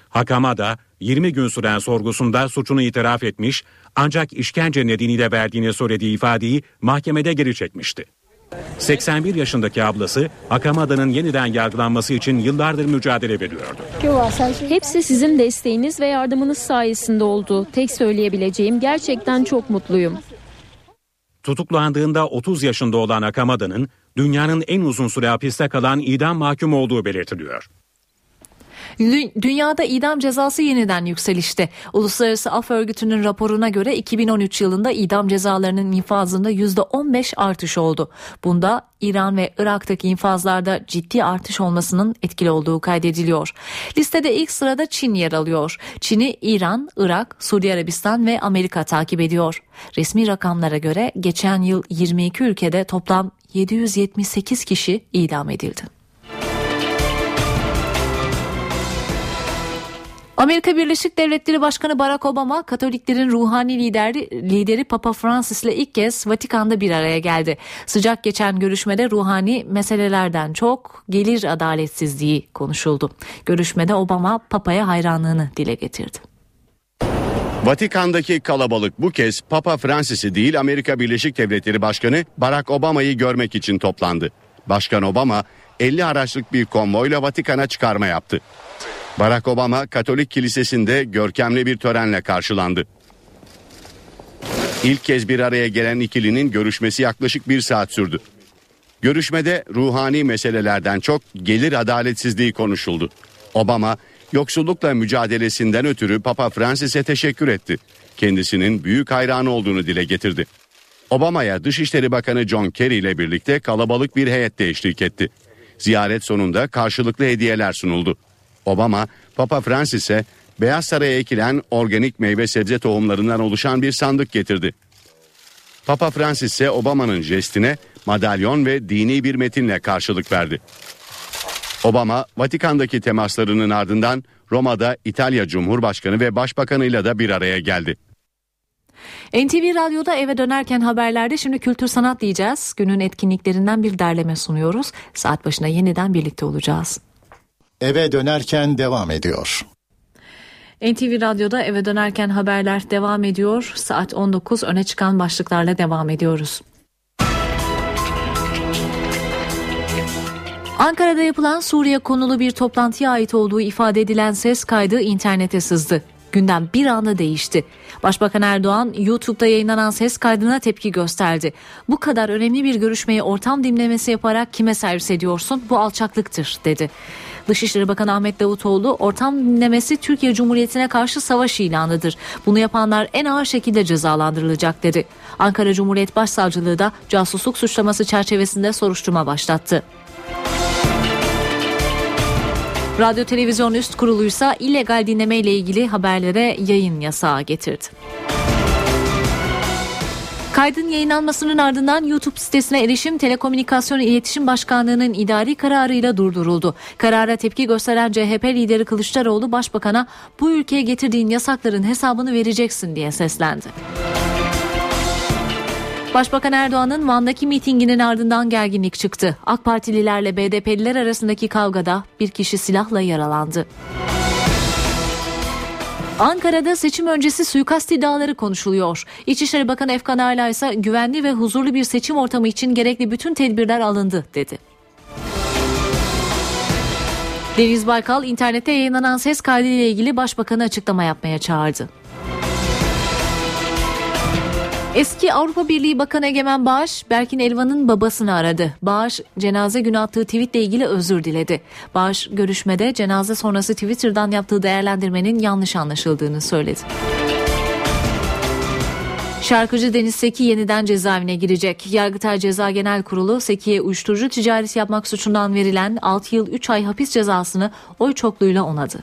Hakamada 20 gün süren sorgusunda suçunu itiraf etmiş ancak işkence nedeniyle verdiğini söylediği ifadeyi mahkemede geri çekmişti. 81 yaşındaki ablası Akamada'nın yeniden yargılanması için yıllardır mücadele veriyordu. Hepsi sizin desteğiniz ve yardımınız sayesinde oldu. Tek söyleyebileceğim gerçekten çok mutluyum. Tutuklandığında 30 yaşında olan Akamada'nın dünyanın en uzun süre hapiste kalan idam mahkum olduğu belirtiliyor. Dünyada idam cezası yeniden yükselişte. Uluslararası Af Örgütü'nün raporuna göre 2013 yılında idam cezalarının infazında %15 artış oldu. Bunda İran ve Irak'taki infazlarda ciddi artış olmasının etkili olduğu kaydediliyor. Listede ilk sırada Çin yer alıyor. Çin'i İran, Irak, Suudi Arabistan ve Amerika takip ediyor. Resmi rakamlara göre geçen yıl 22 ülkede toplam 778 kişi idam edildi. Amerika Birleşik Devletleri Başkanı Barack Obama Katoliklerin ruhani lideri, lideri Papa Francis ile ilk kez Vatikan'da bir araya geldi. Sıcak geçen görüşmede ruhani meselelerden çok gelir adaletsizliği konuşuldu. Görüşmede Obama Papa'ya hayranlığını dile getirdi. Vatikan'daki kalabalık bu kez Papa Francis'i değil Amerika Birleşik Devletleri Başkanı Barack Obama'yı görmek için toplandı. Başkan Obama 50 araçlık bir konvoyla Vatikan'a çıkarma yaptı. Barack Obama Katolik Kilisesi'nde görkemli bir törenle karşılandı. İlk kez bir araya gelen ikilinin görüşmesi yaklaşık bir saat sürdü. Görüşmede ruhani meselelerden çok gelir adaletsizliği konuşuldu. Obama yoksullukla mücadelesinden ötürü Papa Francis'e teşekkür etti. Kendisinin büyük hayranı olduğunu dile getirdi. Obama'ya Dışişleri Bakanı John Kerry ile birlikte kalabalık bir heyette eşlik etti. Ziyaret sonunda karşılıklı hediyeler sunuldu. Obama, Papa Francis'e Beyaz Saray'a ekilen organik meyve sebze tohumlarından oluşan bir sandık getirdi. Papa Francis ise Obama'nın jestine madalyon ve dini bir metinle karşılık verdi. Obama, Vatikan'daki temaslarının ardından Roma'da İtalya Cumhurbaşkanı ve Başbakanıyla da bir araya geldi. NTV Radyo'da eve dönerken haberlerde şimdi kültür sanat diyeceğiz. Günün etkinliklerinden bir derleme sunuyoruz. Saat başına yeniden birlikte olacağız. Eve dönerken devam ediyor. NTV Radyo'da eve dönerken haberler devam ediyor. Saat 19 öne çıkan başlıklarla devam ediyoruz. Ankara'da yapılan Suriye konulu bir toplantıya ait olduğu ifade edilen ses kaydı internete sızdı. Gündem bir anda değişti. Başbakan Erdoğan YouTube'da yayınlanan ses kaydına tepki gösterdi. Bu kadar önemli bir görüşmeyi ortam dinlemesi yaparak kime servis ediyorsun? Bu alçaklıktır dedi. Dışişleri Bakanı Ahmet Davutoğlu ortam dinlemesi Türkiye Cumhuriyeti'ne karşı savaş ilanıdır. Bunu yapanlar en ağır şekilde cezalandırılacak dedi. Ankara Cumhuriyet Başsavcılığı da casusluk suçlaması çerçevesinde soruşturma başlattı. Radyo Televizyon Üst Kurulu ise illegal dinleme ile ilgili haberlere yayın yasağı getirdi. Kaydın yayınlanmasının ardından YouTube sitesine erişim Telekomünikasyon İletişim Başkanlığı'nın idari kararıyla durduruldu. Karara tepki gösteren CHP lideri Kılıçdaroğlu Başbakan'a bu ülkeye getirdiğin yasakların hesabını vereceksin diye seslendi. Başbakan Erdoğan'ın Van'daki mitinginin ardından gerginlik çıktı. AK Partililerle BDP'liler arasındaki kavgada bir kişi silahla yaralandı. Ankara'da seçim öncesi suikast iddiaları konuşuluyor. İçişleri Bakanı Efkan Ala ise güvenli ve huzurlu bir seçim ortamı için gerekli bütün tedbirler alındı dedi. Deniz Baykal internette yayınlanan ses kaydı ile ilgili başbakanı açıklama yapmaya çağırdı. Eski Avrupa Birliği Bakanı Egemen Bağış, Berkin Elvan'ın babasını aradı. Bağış, cenaze günü attığı tweetle ilgili özür diledi. Bağış, görüşmede cenaze sonrası Twitter'dan yaptığı değerlendirmenin yanlış anlaşıldığını söyledi. Şarkıcı Deniz Seki yeniden cezaevine girecek. Yargıtay Ceza Genel Kurulu Seki'ye uyuşturucu ticareti yapmak suçundan verilen 6 yıl 3 ay hapis cezasını oy çokluğuyla onadı.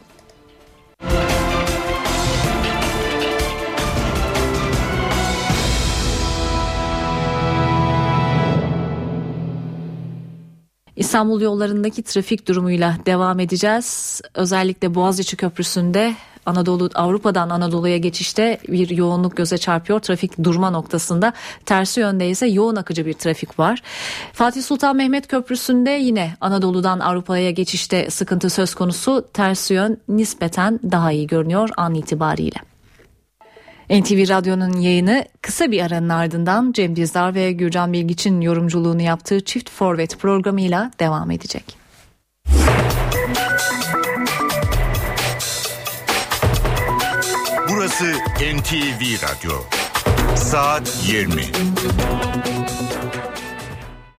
İstanbul yollarındaki trafik durumuyla devam edeceğiz. Özellikle Boğaziçi Köprüsü'nde Anadolu Avrupa'dan Anadolu'ya geçişte bir yoğunluk göze çarpıyor. Trafik durma noktasında tersi yönde ise yoğun akıcı bir trafik var. Fatih Sultan Mehmet Köprüsü'nde yine Anadolu'dan Avrupa'ya geçişte sıkıntı söz konusu. Tersi yön nispeten daha iyi görünüyor an itibariyle. NTV Radyo'nun yayını kısa bir aranın ardından Cem Dizdar ve Gürcan Bilgiç'in yorumculuğunu yaptığı Çift Forvet programıyla devam edecek. Burası NTV Radyo. Saat 20.